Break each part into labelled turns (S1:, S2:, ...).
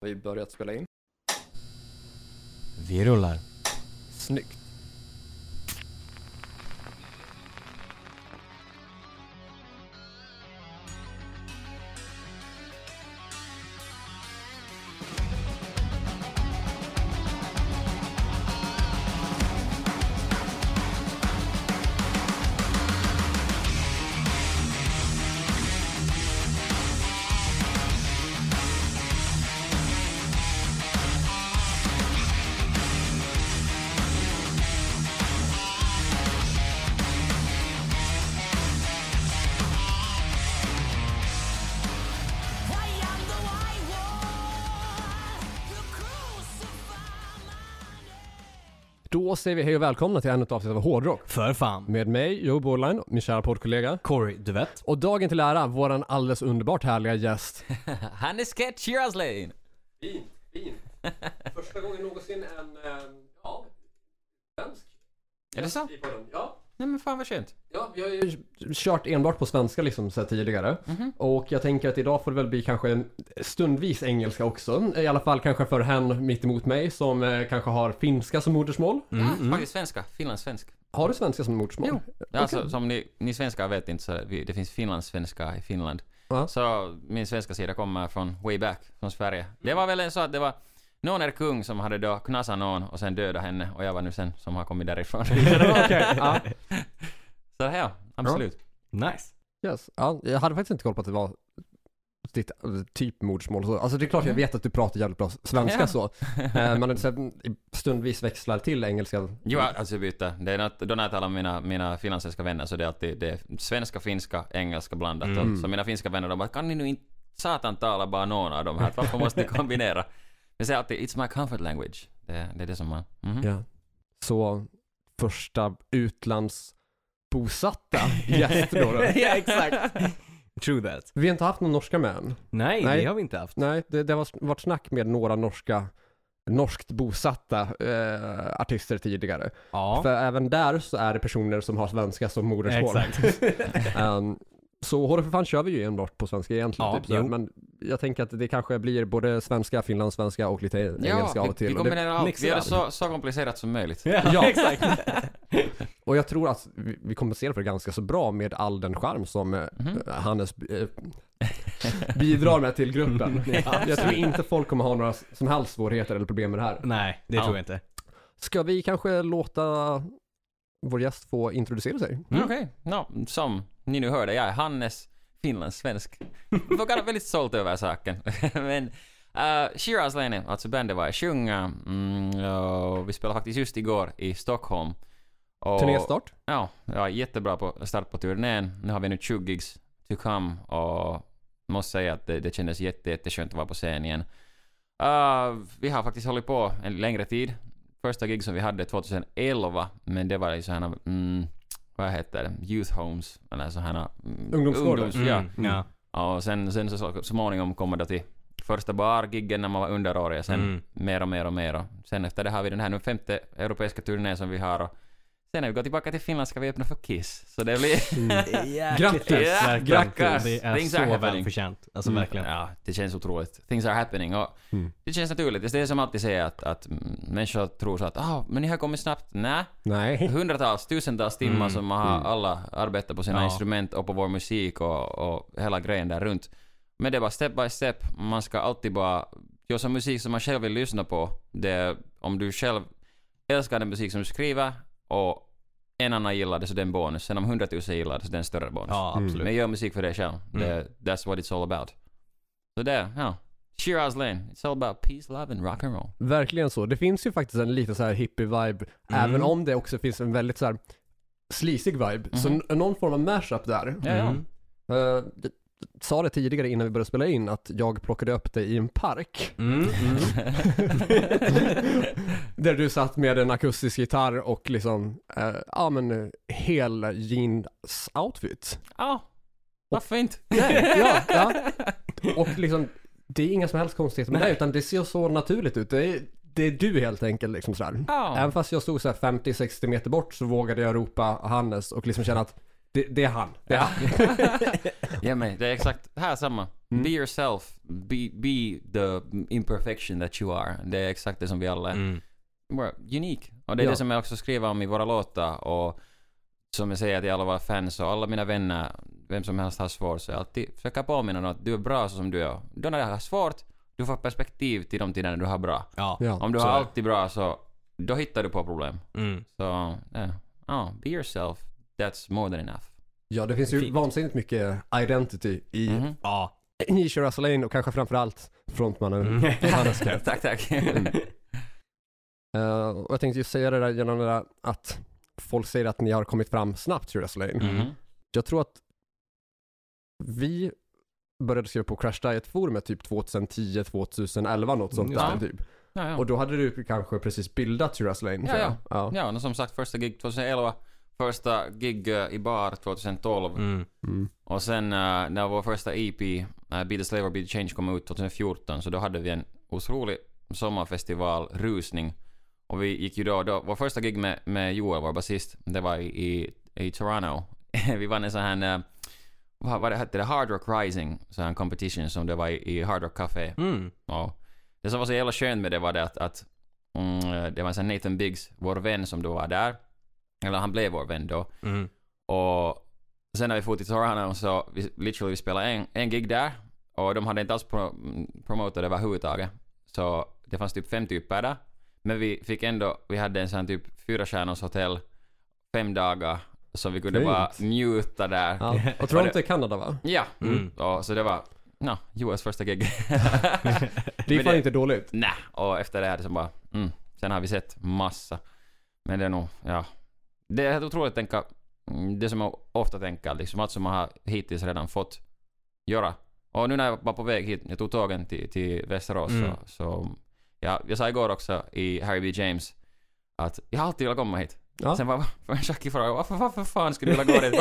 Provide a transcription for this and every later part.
S1: Vi börjat spela in?
S2: Vi rullar.
S1: Snyggt. Säger vi hej och välkomna till ännu ett avsnitt av Hårdrock.
S2: För fan.
S1: Med mig, Joe Borline, min kära poddkollega.
S2: Corey, du vet.
S1: Och dagen till ära, våran alldeles underbart härliga gäst.
S3: Hannes Sketch Shirazlane!
S1: Fint, fint. Första gången någonsin en, ja, svensk.
S3: Är det så?
S1: Ja.
S3: Nej men fan vad skönt.
S1: Ja, vi har ju kört enbart på svenska liksom så här tidigare.
S3: Mhm.
S1: Och jag tänker att idag får det väl bli kanske en stundvis engelska också. I alla fall kanske för hen mitt emot mig som eh, kanske har finska som modersmål.
S2: Mm,
S3: ja,
S2: mm.
S3: faktiskt svenska. Finlandssvensk.
S1: Har du svenska som modersmål?
S3: Jo. Alltså som ni, ni svenskar vet inte så vi, det finns finlandssvenska i Finland.
S1: Ja.
S3: Så min svenska sida kommer från way back, från Sverige. Det var väl en så att det var någon är kung som hade då knasat någon och sen dödat henne och jag var nu sen som har kommit därifrån.
S1: Ja.
S3: Så ja, absolut.
S2: Nice.
S1: Yes. Ja, jag hade faktiskt inte koll på att det var ditt typ modersmål. Så, Alltså det är klart jag vet att du pratar jävligt bra svenska
S3: Ja.
S1: så. Eh, Men så stundvis växlar till engelska.
S3: Jo, alltså byta. Det är något, då när jag talar med mina, mina finlandssvenska vänner så det är alltid det är svenska, finska, engelska blandat.
S2: Mm.
S3: Och, så mina finska vänner de bara kan ni nu inte satan tala bara någon av de här? Varför måste ni kombinera? Jag säger alltid it's my comfort language. Det, det är det som man... mhm.
S1: Ja. Så första utlandsbosatta gäst då, då.
S2: ja, exakt. True that.
S1: Vi har inte haft någon norska med än.
S2: Nej,
S1: Nej.
S2: det har vi inte haft.
S1: Nej, det, det har varit snack med några norska norskt bosatta eh, artister tidigare.
S2: Ja.
S1: För även där så är det personer som har svenska som modersmål.
S2: Exakt.
S1: Ehm, så Hårdrock för fan kör vi ju enbart på svenska egentligen.
S2: Ja,
S1: typ, så men jag tänker att det kanske blir både svenska, finlandssvenska och lite engelska av och
S3: vi, vi
S1: till. Och, det,
S3: kombinerar allt. Vi gör det så, så komplicerat som möjligt.
S1: Ja.
S2: exakt.
S1: och jag tror att vi, vi kompenserar för det ganska så bra med all den charm som eh,
S3: Mhm.
S1: Hannes eh, bidrar med till gruppen. Jag tror inte folk kommer ha några som helst svårigheter eller problem med det här.
S2: Nej, det
S3: Ja.
S2: tror jag inte.
S1: Ska vi kanske låta vår gäst få introducera sig?
S2: Mm.
S3: Okej, no, som ni nu hörde, jag är Hannes, finlandssvensk. Jag var väldigt stolt över saken. Men uh, Shiraz Lane, alltså bandet var jag sjöng, mm, och vi spelade faktiskt just igår i Stockholm. Och,
S1: Turnéstart?
S3: Ja, är jättebra på start på turnén. Nu har vi nu 20 gigs to come och måste säga att det, det kändes jätte, jätteskönt att vara på scen igen. Uh, vi har faktiskt hållit på en längre tid. Första gig som vi hade 2011, men det var i sådana, mm, vad heter det, youth homes, eller sådana... Mm,
S1: Ungdomsgårdar.
S3: ungdoms- ja.
S2: Mm. Ja,
S3: och sen, sen så, så småningom kommer det till första bargiggen när man var underårig, sen
S2: Mm.
S3: mer och mer och mer och sen efter det har vi den här nu femte europeiska turnén som vi har och sen när vi går tillbaka till Finland ska vi öppna för Kiss. Så det blir...
S1: Grattis!
S3: Ja,
S2: Verkligen.
S3: grackars.
S2: Det är
S3: Things
S2: så
S3: are happening.
S2: välförtjänt. Alltså
S1: Mm.
S2: verkligen.
S3: Ja, det känns otroligt. Things are happening och
S1: Mm.
S3: det känns naturligt. Det är som alltid säger att, att mm, människor tror så att ah, men ni har kommit snabbt. Nej,
S1: Nej.
S3: hundratals, tusentals timmar
S2: Mm.
S3: som man har
S1: Mm.
S3: alla arbetat på sina
S2: Ja.
S3: instrument och på vår musik och, och hela grejen där runt. Men det är bara step by step. Man ska alltid bara göra som musik som man själv vill lyssna på. Det, om du själv älskar den musik som du skriver och en annan gillar det så det är en bonus. Sen om hundratusen gillar det så det är en större bonus.
S2: Ja,
S1: Mm.
S2: absolut.
S3: Men gör musik för dig själv.
S2: Mm.
S3: Det, that's what it's all about. Så det, ja. Shiraz Lane. It's all about peace, love and rock and roll.
S1: Verkligen så. Det finns ju faktiskt en lite så här hippie-vibe,
S2: Mm.
S1: även om det också finns en väldigt så här sleazig vibe. Så n- någon form av mashup där.
S3: Ja, ja.
S2: Mm.
S1: Eh, jag sa det tidigare innan vi började spela in att jag plockade upp dig i en park.
S2: Mm.
S1: där du satt med en akustisk gitarr och liksom, eh, ja men eh, hel jeans outfit.
S3: Ja, varför inte?
S1: Nej, ja, ja. Och liksom, det är inga som helst konstigheter med det, utan det ser så naturligt ut. Det är, det är du helt enkelt liksom sådär.
S3: Ja.
S1: Även fast jag stod så här 50-60 meter bort så vågade jag ropa Hannes och liksom känna att Det, det är han. Det är
S3: Ja.
S1: han.
S3: Ja men det är exakt, här samma.
S1: Mm.
S3: Be yourself, be, be the imperfection that you are. Det är exakt det som vi alla är.
S2: Mm.
S3: We're unique. Och det är
S1: Ja.
S3: det som jag också skriver om i våra låtar och som jag säger till alla våra fans och alla mina vänner, vem som helst har svårt, så jag alltid försöker påminna dem att du är bra så som du är. Då när jag har svårt, du får perspektiv till de tiderna du har bra.
S2: Ja.
S1: Ja.
S3: Om du har alltid bra så, då hittar du på problem.
S2: Mm.
S3: Så, ja. Ja, be yourself. That's more than enough.
S1: ja, det finns ju
S2: Fint.
S1: vansinnigt mycket identity i,
S3: Mhm.
S2: Ja.
S1: i Shiraz Lane och kanske framförallt frontmannen
S2: Mm.
S3: Tack, tack.
S1: Eh, och jag tänkte ju säga det där genom det där att folk säger att ni har kommit fram snabbt Shiraz Lane.
S2: Mm.
S3: Mhm.
S1: Jag tror att vi började skriva på Crash Diet-forumet typ 2010, 2011 något sånt
S2: Ja.
S1: där typ.
S3: Ja, ja.
S1: Och då hade du kanske precis bildat Shiraz Lane.
S3: Ja, ja.
S1: ja.
S3: Ja, och som sagt första gig 2011, första gig eh, i bar 2012
S2: Mm.
S1: Mm.
S3: och sen eh, när vår första EP, uh, Be the Slave or Be the Change kom ut 2014 så då hade vi en otrolig sommarfestival, rusning. Och vi gick ju då, då vår första gig med, med Joel, vår basist, det var i, i, i Toronto. vi vann en sån här, uh, vad, vad det hette det, Hard Rock Rising, sån här competition som det var i, i Hard Rock Café.
S2: Mm.
S3: Och det som var så jävla skönt med det var det att, att mm, det var en sån Nathan Biggs, vår vän som då var där. Eller han blev vår vän då.
S2: Mm.
S3: Och sen när vi for till Toronto så vi, literally vi spelade en, en gig där. Och de hade inte alls pro, mm, promotat det överhuvudtaget. Så det fanns typ fem typer där. Men vi fick ändå, vi hade en sån typ fyra stjärnors hotell, fem dagar. Så vi kunde
S1: Fint.
S3: bara njuta där. Ja.
S1: Ja. Och Toronto i Kanada va?
S2: Mm.
S3: Och, så det var, no, Joels första gig.
S1: Det är fan inte dåligt.
S3: Nej, och efter det här så bara, mm, sen har vi sett massa. Men det är nog, ja. Det är helt otroligt att tänka, mm, det som jag ofta tänker, liksom allt som man har hittills redan fått göra. Och nu när jag var på väg hit, jag tog tågen till, till Västerås,
S2: Mm.
S3: så, så ja, jag sa igår också i Harry B. James att jag har alltid velat komma hit.
S1: Ja.
S3: Sen var en Jackie frågade varför, varför fan skulle du vilja gå dit?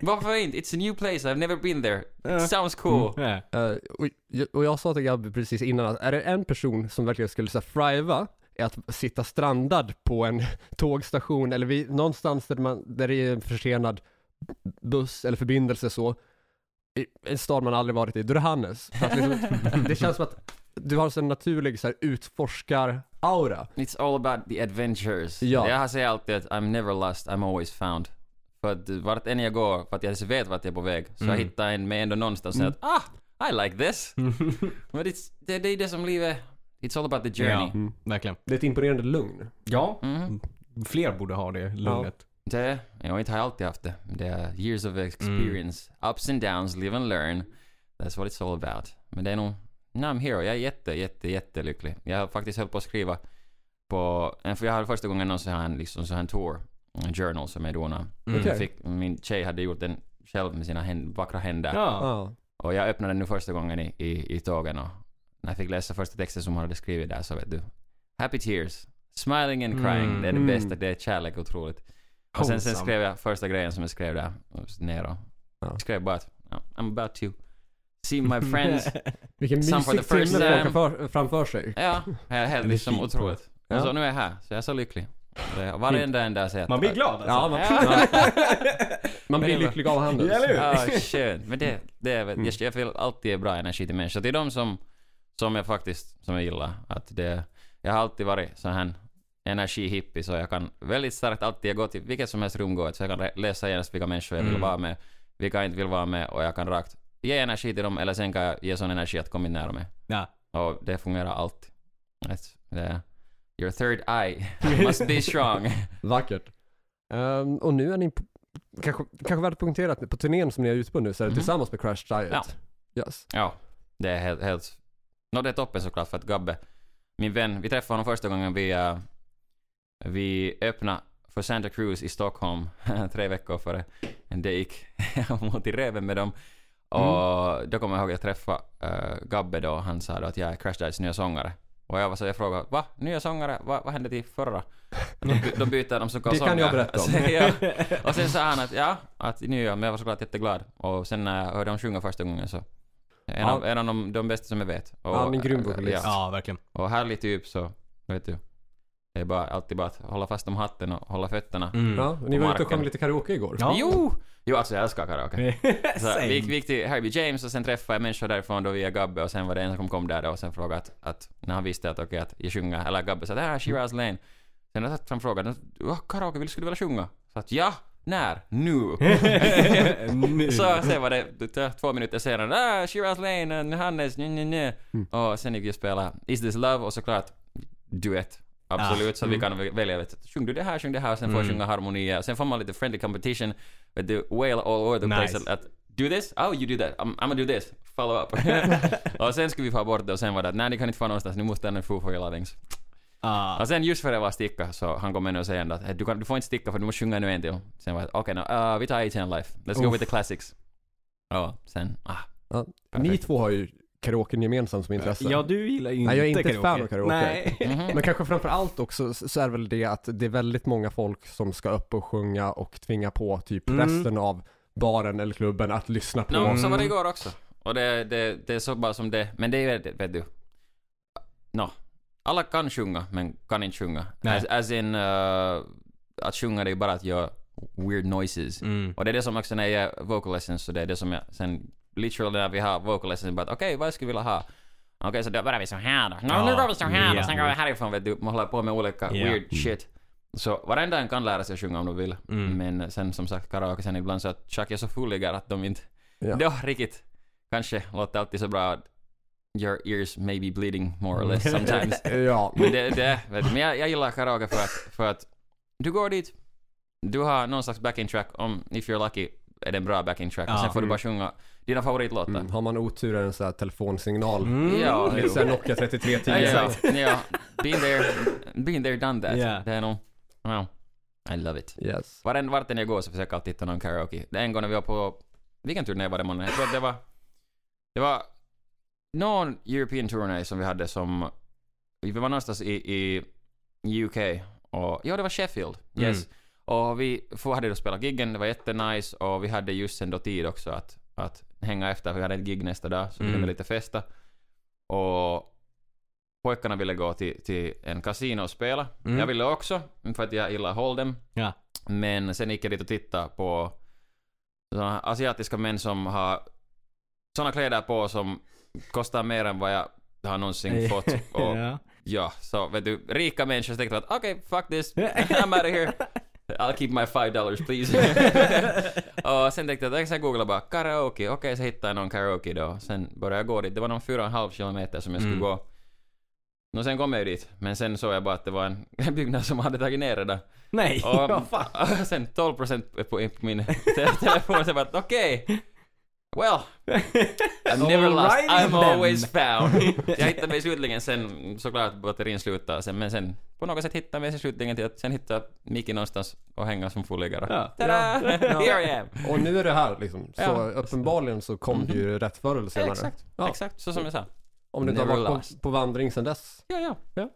S3: Var, varför inte? It's a new place, I've never been there. It sounds cool.
S2: Ja.
S1: Eh, och, jag- och jag sa till Gabby precis innan att är det en person som verkligen skulle så här, thriva är att sitta strandad på en tågstation eller vid, någonstans där, man, där det är en försenad buss eller förbindelse så i en stad man aldrig varit i, då är det Hannes. Liksom, det känns som att du har en naturlig så här, utforskar-aura.
S3: It's all about the adventures.
S1: Ja.
S3: Jag säger alltid att I'm never lost, I'm always found. För att vart än jag går, för att jag vet vart jag är på väg, så jag
S2: Mm.
S3: hittar en med ändå någonstans mm. att ah, I like this. Men det är det som livet, it's all about the journey.
S2: Ja. Verkligen.
S1: Det är ett imponerande lugn.
S2: Ja,
S3: Mm.
S2: fler borde ha det lugnet.
S3: Det, jag inte har jag alltid haft det. Det är years of experience. Ups and downs, live and learn. That's what it's all about. Men det är nog, now I'm here. Jag är jätte, jätte, jättelycklig. Jag har faktiskt höll på att skriva på, för jag hade första gången någon sån här, liksom sån här tour, en journal som jag donade.
S2: Mm.
S3: Jag fick, min tjej hade gjort den själv med sina händ, vackra händer.
S2: Ja.
S3: Och jag öppnade den nu första gången i, i, i tågen och när jag fick läsa första texten som hon hade skrivit där så vet du. Happy tears. Smiling and crying.
S2: Mm.
S3: Det är det
S1: Mm.
S3: bästa. Det är kärlek otroligt. Och sen, sen skrev jag första grejen som jag skrev där och ner och
S1: Ja.
S3: jag skrev bara att ja, I'm about to see my friends.
S1: Vilken
S3: Some for
S1: mysig
S3: the first
S1: timme för, framför sig.
S3: ja, jag är helt liksom otroligt.
S1: Ja.
S3: Och så nu är jag här, så jag är så lycklig. Varenda en där säger.
S2: Man blir glad alltså.
S1: Ja, man,
S3: Ja.
S1: man blir lycklig av Hannes.
S2: Eller hur?
S3: Ja, skönt. Men det, det är
S1: Mm.
S3: jag, jag vill alltid ge bra energi till människor. Det är de som, som jag faktiskt, som jag gillar. Att det, jag har alltid varit sån här energihippie så jag kan väldigt starkt alltid gå till vilket som helst rum gå så jag kan läsa genast vilka människor jag vill
S2: Mm.
S3: vara med, vilka jag inte vill vara med och jag kan rakt ge energi till dem eller sen kan jag ge sån energi att komma nära mig.
S2: Ja.
S3: Och det fungerar alltid. Det, your third eye must be strong.
S1: Vackert. Ehm, och nu är ni, på, kanske, kanske värt att poängtera att på turnén som ni är ute på nu så är det
S3: Mhm.
S1: tillsammans med Crash Diet.
S3: Ja.
S1: Yes.
S3: Ja, det är helt, helt... Nå, det är toppen såklart för att Gabbe, min vän, vi träffade honom första gången vi, uh, vi öppnade för Santa Cruz i Stockholm tre veckor före det gick mot i reven med dem. Och då kommer jag ihåg att jag träffade uh, Gabbe då, han sa då att jag är Crash Diets nya sångare. Och jag var så jag frågade, va? Nya sångare? Va, vad hände till förra? Då, by- då bytte de som
S1: Det kan jag berätta om.
S3: Så, ja. Och sen sa han att ja, att nya, men jag var såklart jätteglad. Och sen när jag hörde dem sjunga första gången så en,
S1: Ja.
S3: av, en av de, de bästa som jag vet. Och,
S1: Ja, min grym vokalist.
S3: Ja,
S2: Ja, verkligen.
S3: och härlig typ så, vet du. Det är bara, alltid bara att hålla fast om hatten och hålla fötterna.
S2: Mm.
S1: Ja, ni
S3: På
S1: var ute och sjöng lite karaoke igår.
S2: Ja.
S3: Jo! Jo, alltså jag älskar karaoke. Så
S2: Same.
S3: vi, vi gick till Harvey James och sen träffade jag människor därifrån då via Gabbe och sen var det en som kom där då och sen frågade att, att när han visste att okej att jag sjunger, eller Gabbe sa att det här är Shiraz Lane. Sen har jag fram frågan, "Ja, karaoke, vill skulle du vilja sjunga? Så att ja, när? Nu! Så sen var det två minuter senare, ah, Shiraz Lane, Hannes, nj, nj, nj.
S1: Mm.
S3: Och sen gick vi och spela Is This Love och såklart duett. Absolut,
S2: Ah,
S3: så vi kan välja vet, du, sjung du det här, sjung det här, sen får jag
S2: Mm.
S3: sjunga harmonier. Sen får man lite friendly competition, vet du, wail all over the place.
S2: Nice.
S3: Att, att do this, oh you do that, I'm, I'm gonna do this, follow up. och sen skulle vi få bort det och sen var det att nej ni kan inte få någonstans, ni måste ändå få lovings.
S2: Ah.
S3: Och sen just före jag var sticka så han kom med och säga att "Hey, du, kan, du får inte sticka för du måste sjunga nu en till. Sen var jag okej, no, uh, vi tar A10 Life. Let's go
S1: Uff.
S3: with the classics. Ja, sen, ah.
S1: Ja. Ni två har ju karaoken gemensamt som intresse.
S2: Ja, du gillar ju inte
S1: Nej, jag är inte ett fan av karaoke.
S2: Nej.
S3: Mhm.
S1: Men kanske framför allt också så är väl det att det är väldigt många folk som ska upp och sjunga och tvinga på typ
S2: Mm.
S1: resten av baren eller klubben att lyssna på.
S3: No, så var det
S2: Mm.
S3: igår också. Och det, det, det är så bara som det, men det är ju, vet du. No. Alla kan sjunga, men kan inte sjunga.
S2: Nej.
S3: As, as in, uh, att sjunga det är ju bara att göra weird noises.
S2: Mm.
S3: Och det är det som också när jag ger vocal lessons, så det är det som jag sen literally när vi har vocal lessons, bara okej, vad skulle vi vilja ha? Okej, så då börjar vi så här då. No, nu
S2: Ja,
S3: går vi så här
S2: ja.
S3: då, sen går vi härifrån vet du, man håller på med olika
S2: Ja.
S3: weird shit. Så varenda en kan lära sig att sjunga om de vill.
S2: Mm.
S3: Men sen som sagt karaoke sen ibland så att Chuck är så fulliga att de inte...
S1: Ja.
S3: Ja, riktigt. Kanske låter alltid så bra your ears may be bleeding more or less sometimes.
S1: Ja,
S3: Men det, det men jag, jag gillar karaoke för att, för att du går dit, du har någon slags backing track, om if you're lucky är det en bra backing track och
S2: Ja.
S3: sen får du
S1: Mm.
S3: bara sjunga dina favoritlåtar.
S1: mm. har man otur är det en sån här telefonsignal.
S2: Mm.
S3: Ja,
S1: Lite
S3: jo.
S1: såhär Nokia 3310.
S3: Ja, ja, ja. Been there, been there, done that.
S2: Ja.
S3: Det är nog, well, I love it.
S1: Yes.
S3: Varen, vart än jag går så försöker jag alltid hitta någon karaoke. Det är en gång när vi var på, vilken turné var det månne? Jag tror att det var, det var någon European turné som vi hade som, vi var någonstans i, i UK och, ja det var Sheffield, yes. Och vi hade då spelat giggen, det var jättenice och vi hade just sen då tid också att, att hänga efter, vi hade ett gig nästa dag så vi
S2: Mm.
S3: kunde lite festa. Och pojkarna ville gå till, till en kasino och spela.
S2: Mm.
S3: Jag ville också, för att jag gillar Hold'em.
S2: Ja.
S3: Men sen gick jag dit och tittade på såna asiatiska män som har såna kläder på som kostar mer än vad jag har någonsin fått. Och
S2: ja.
S3: ja, så vet du, rika människor tänkte att okej, fuck this, I'm out of here. I'll keep my five dollars please. och sen tänkte jag att jag ska googla bara karaoke, okej så hittade jag någon karaoke då. Sen började jag gå dit, det var någon fyra och en halv kilometer som jag skulle
S2: Mm.
S3: gå. Och sen kom jag ju dit, men sen såg jag bara att det var en byggnad som hade tagit ner det där.
S2: Nej,
S3: Och
S2: vad fan.
S3: sen 12% på, min te- telefon, så jag bara okej. Well, I'm never lost, I'm always found. jag hittade mig slutligen sen, såklart batterin slutade sen, men sen på något sätt hittade jag mig slutligen till att sen hitta Micke någonstans och hänga som fulliggare.
S2: Ja.
S3: Tada!
S1: Ja.
S3: Here I am!
S1: Och nu är det här liksom. Så
S3: Ja.
S1: uppenbarligen så kom det ju rätt förr eller senare.
S3: Exakt,
S1: Ja.
S3: exakt, så som jag sa.
S1: Om du inte har varit på, på vandring sedan dess.
S3: Ja, ja.
S1: Ja.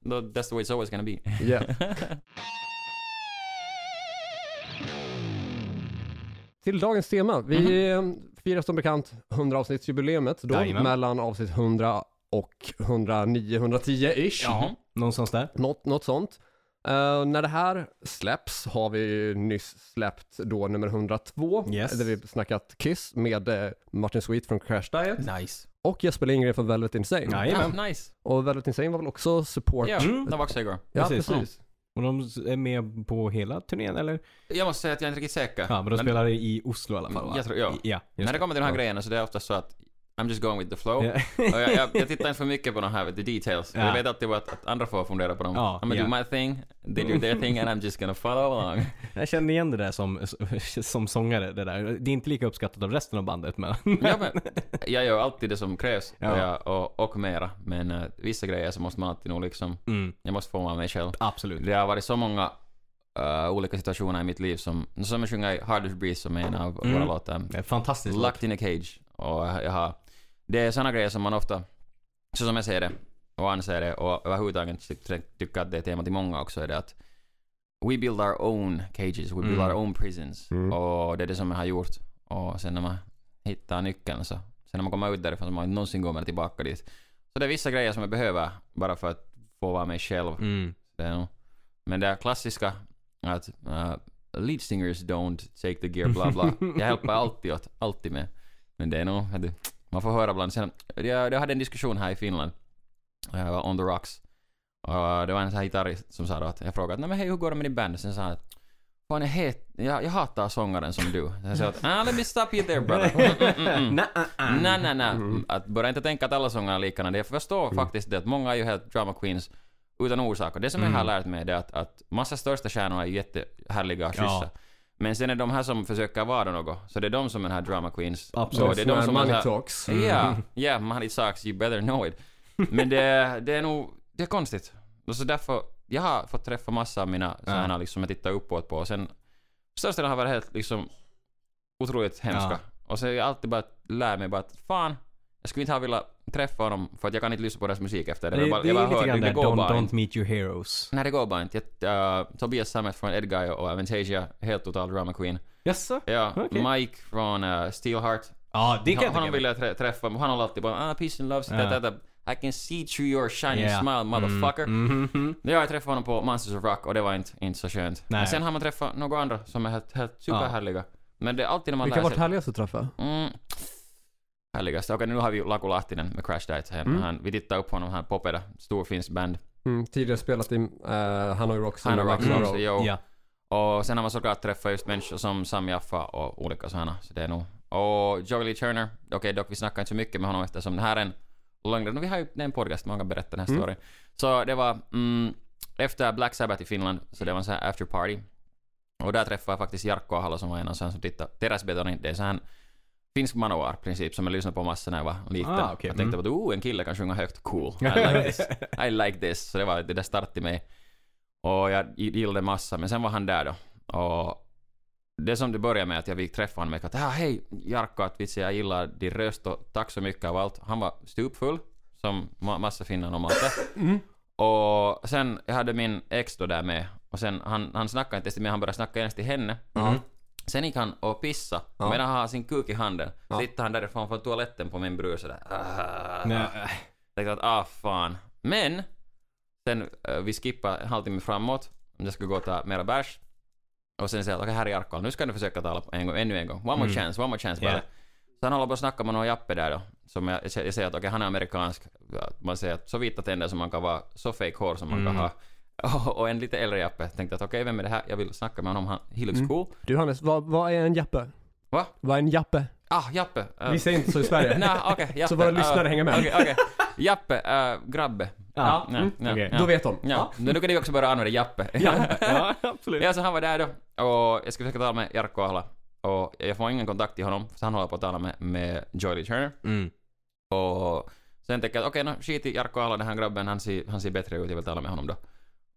S3: Men that's the way it's always gonna be.
S1: Yeah. Till dagens tema. Vi eh, firar som bekant 100 avsnittsjubileumet då,
S2: Jajamän.
S1: mellan avsnitt 100 och 109-110-ish.
S3: Ja.
S2: Någonstans där.
S1: Något, något sånt. Eh, när det här släpps har vi nyss släppt då nummer 102,
S2: Yes.
S1: där vi snackat Kiss med eh, Martin Sweet från Crash Diet
S3: Nice.
S1: och Jesper Lindgren från Velvet Insane.
S2: Jajamän.
S3: Ja, nice.
S1: Och Velvet Insane var väl också support?
S3: Ja,
S2: Mm.
S3: det var också igår.
S1: Ja,
S2: precis.
S1: precis.
S2: Och de är med på hela turnén eller?
S3: Jag måste säga att jag är inte riktigt säker.
S2: Ja, men de spelar i Oslo i alla fall va?
S3: Jag tror- ja.
S2: I- Ja,
S3: När det kommer till de här
S2: Ja.
S3: grejerna så det är ofta så att I'm just going with the flow.
S2: Ja.
S3: Och jag, jag, jag tittar inte för mycket på de här du, details.
S2: Ja.
S3: Jag vet alltid att, att andra får fundera på dem.
S2: Ja,
S3: I'm gonna
S2: ja.
S3: do my thing, they do their thing and I'm just gonna follow along.
S2: Jag känner igen det där som, som sångare, det där. Det är inte lika uppskattat av resten av bandet men...
S3: ja, men, jag gör alltid det som krävs
S2: Ja.
S3: och, jag, och, och mera. Men uh, vissa grejer så måste man alltid nog liksom,
S2: Mm,
S3: jag måste vara mig själv.
S2: absolut.
S3: Det har varit så många uh, olika situationer i mitt liv som, som jag sjunger i Hardest Breeze som är en av
S2: Mm.
S3: våra låtar.
S2: Fantastiskt.
S3: Locked in a cage. Och jag har... Det är såna grejer som man ofta, så som jag ser det, och anser det, och överhuvudtaget ty- ty- tycker att det är tema till många också, är det att we build our own cages, we build
S2: Mm.
S3: our own prisons.
S1: Mm.
S3: Och det är det som jag har gjort. Och sen när man hittar nyckeln så, sen när man kommer ut därifrån så man inte någonsin går mer tillbaka dit. Så det är vissa grejer som jag behöver bara för att få vara mig själv.
S2: Mm.
S3: Det. Men det är klassiska att uh, lead singers don't take the gear bla bla. Jag hjälper alltid åt, alltid med. Men det är nog, man får höra ibland. Sen, jag, jag hade en diskussion här i Finland, jag var on the rocks. Och det var en sån här gitarrist som sa då att jag frågade men hej hur går det med din band? Sen sa han att Fan, jag, het, jag, jag hatar sångaren som du. Jag sa att ah, let me stop you there brother. Mm, mm, mm. Nej, nej, nej. Att börja inte tänka att alla sångare är likadana. Jag förstår faktiskt det att många är ju helt drama queens utan orsak. Och det som jag har lärt mig är att, att massa största stjärnor är jättehärliga och schyssta. Men sen är de här som försöker vara något, så det är de som är den här drama queens.
S2: Absolut.
S3: Det är de som
S1: money
S3: här-
S1: talks.
S3: Ja, ja, money sucks, you better know it. Men det, det är nog, det är konstigt. Och så därför, jag har fått träffa massa av mina sådana liksom jag tittar uppåt på och sen största delen har varit helt liksom otroligt hemska.
S2: Ja.
S3: Och så har jag alltid bara lärt mig bara att fan, jag skulle inte ha velat träffa dem för att jag kan inte lyssna på deras musik efter det.
S2: Det,
S3: Jag bara-
S2: det
S3: jag bara
S2: är lite grann
S3: det
S2: där,
S3: går
S2: don't,
S3: bara
S2: don't meet your heroes.
S3: Nej, det går bara inte. Jag, uh, Tobias Sammet från Edguy och Aventasia, helt total drama queen.
S2: Jaså?
S3: Ja,
S2: Okej.
S3: Mike från uh, Steelheart.
S2: Ja, det kan jag
S3: Honom vill jag trä- träffa, han håller alltid bara ah, peace and love, så
S2: Ja.
S3: that, I can see through your shiny
S2: Ja.
S3: smile motherfucker.
S2: Mm, mhm.
S3: Ja, jag träffade honom på Monsters of Rock och det var inte, inte så skönt.
S2: Nej.
S3: Men sen har man träffat några andra som är helt, helt superhärliga. Men det är alltid när man
S1: Vilka har varit
S3: sig...
S1: härligast att träffa?
S3: Mm. Härligast. Okej, nu har vi Laku Lahtinen med Crash Diet.
S1: Mm.
S3: han, vi tittade upp på honom, han Popeda, stor finsk band.
S1: Mm, tidigare spelat i uh, Hanoi Rocks.
S3: Han har
S1: och
S3: Rocks
S1: Rock and
S3: också, jo.
S2: Ja.
S3: Och sen har man såklart träffat just människor som Sam Jaffa och olika sådana. Så det är nog... Och Joey Lee Turner, okej dock vi snackar inte så mycket med honom eftersom det här är en längre... Vi har ju en podcast, man kan berätta den här
S1: Mm.
S3: storyn. Så det var mm, efter Black Sabbath i Finland, så det var en sån här after party. Och där träffade jag faktiskt Jarkko Ahalo som var en av sån som tittade. Teräsbetoni, det är sån här finsk manowar princip som jag lyssnade på massa när jag var liten.
S2: Ah, okej.
S3: Jag tänkte
S2: Mm.
S3: att oh, en kille kan sjunga högt, cool. I like this. I like this. Så det var det där start i mig. Och jag gillade massa, men sen var han där då. Och det som det började med att jag fick träffa honom att ah, hej Jarkko, att vitsi jag gillar din röst och tack så mycket av allt. Han var stupfull, som ma- massa finnar normalt är.
S1: Mm.
S3: Och sen, jag hade min ex då där med. Och sen, han, han snackade inte ens till mig, han började snacka ens till henne.
S1: Ja.
S3: Sen gick han och pissa.
S1: Ja.
S3: Och medan han har sin kuk i handen,
S1: Ja.
S3: så tittade han därifrån från toaletten på min bror sådär. Ah.
S2: Nej.
S3: Tänkte att ah fan. Men, sen uh, vi skippade en halvtimme framåt, jag skulle gå och ta mera bärs. Och sen säger jag att okej här är Jarkko, nu ska du försöka tala en gång, ännu en gång. One more
S2: Mm.
S3: chance, one more chance bara.
S2: Ja.
S3: Så han håller på att snacka med någon Jappe där då. Som jag, jag säger att okej han är amerikansk. Man säger att så vita tänder som man kan vara, så fake hår som man kan
S2: Mm.
S3: ha. Och, och en lite äldre Jappe. Tänkte att okej vem är det här? Jag vill snacka med honom, han, he looks
S1: Mm.
S3: cool.
S1: Du Hannes, vad, vad är en jappe?
S3: Va?
S1: Vad är en jappe?
S3: Ah, Jappe. Uh,
S1: Vi säger inte så i Sverige.
S3: Nej, okej, Jappe.
S1: Så våra lyssnare
S3: Ah,
S1: hänger med.
S3: Okej, okej. Jappe, uh, grabbe.
S2: Ja.
S3: Ja,
S1: Mm.
S3: ja,
S2: Okej.
S3: ja.
S1: Då vet de.
S3: Ja, men då kan ni också börja använda Jappe.
S2: Ja, ja, absolut.
S3: ja, så han var där då. Och jag ska försöka tala med Jarkko Ahla. Och jag får ingen kontakt till honom, så han håller på att tala med, med Joy Turner.
S2: Mm.
S3: Och sen tänker jag att okej, no, skit i Jarkko Ahla, den här grabben, han ser, han ser bättre ut, jag vill tala med honom då.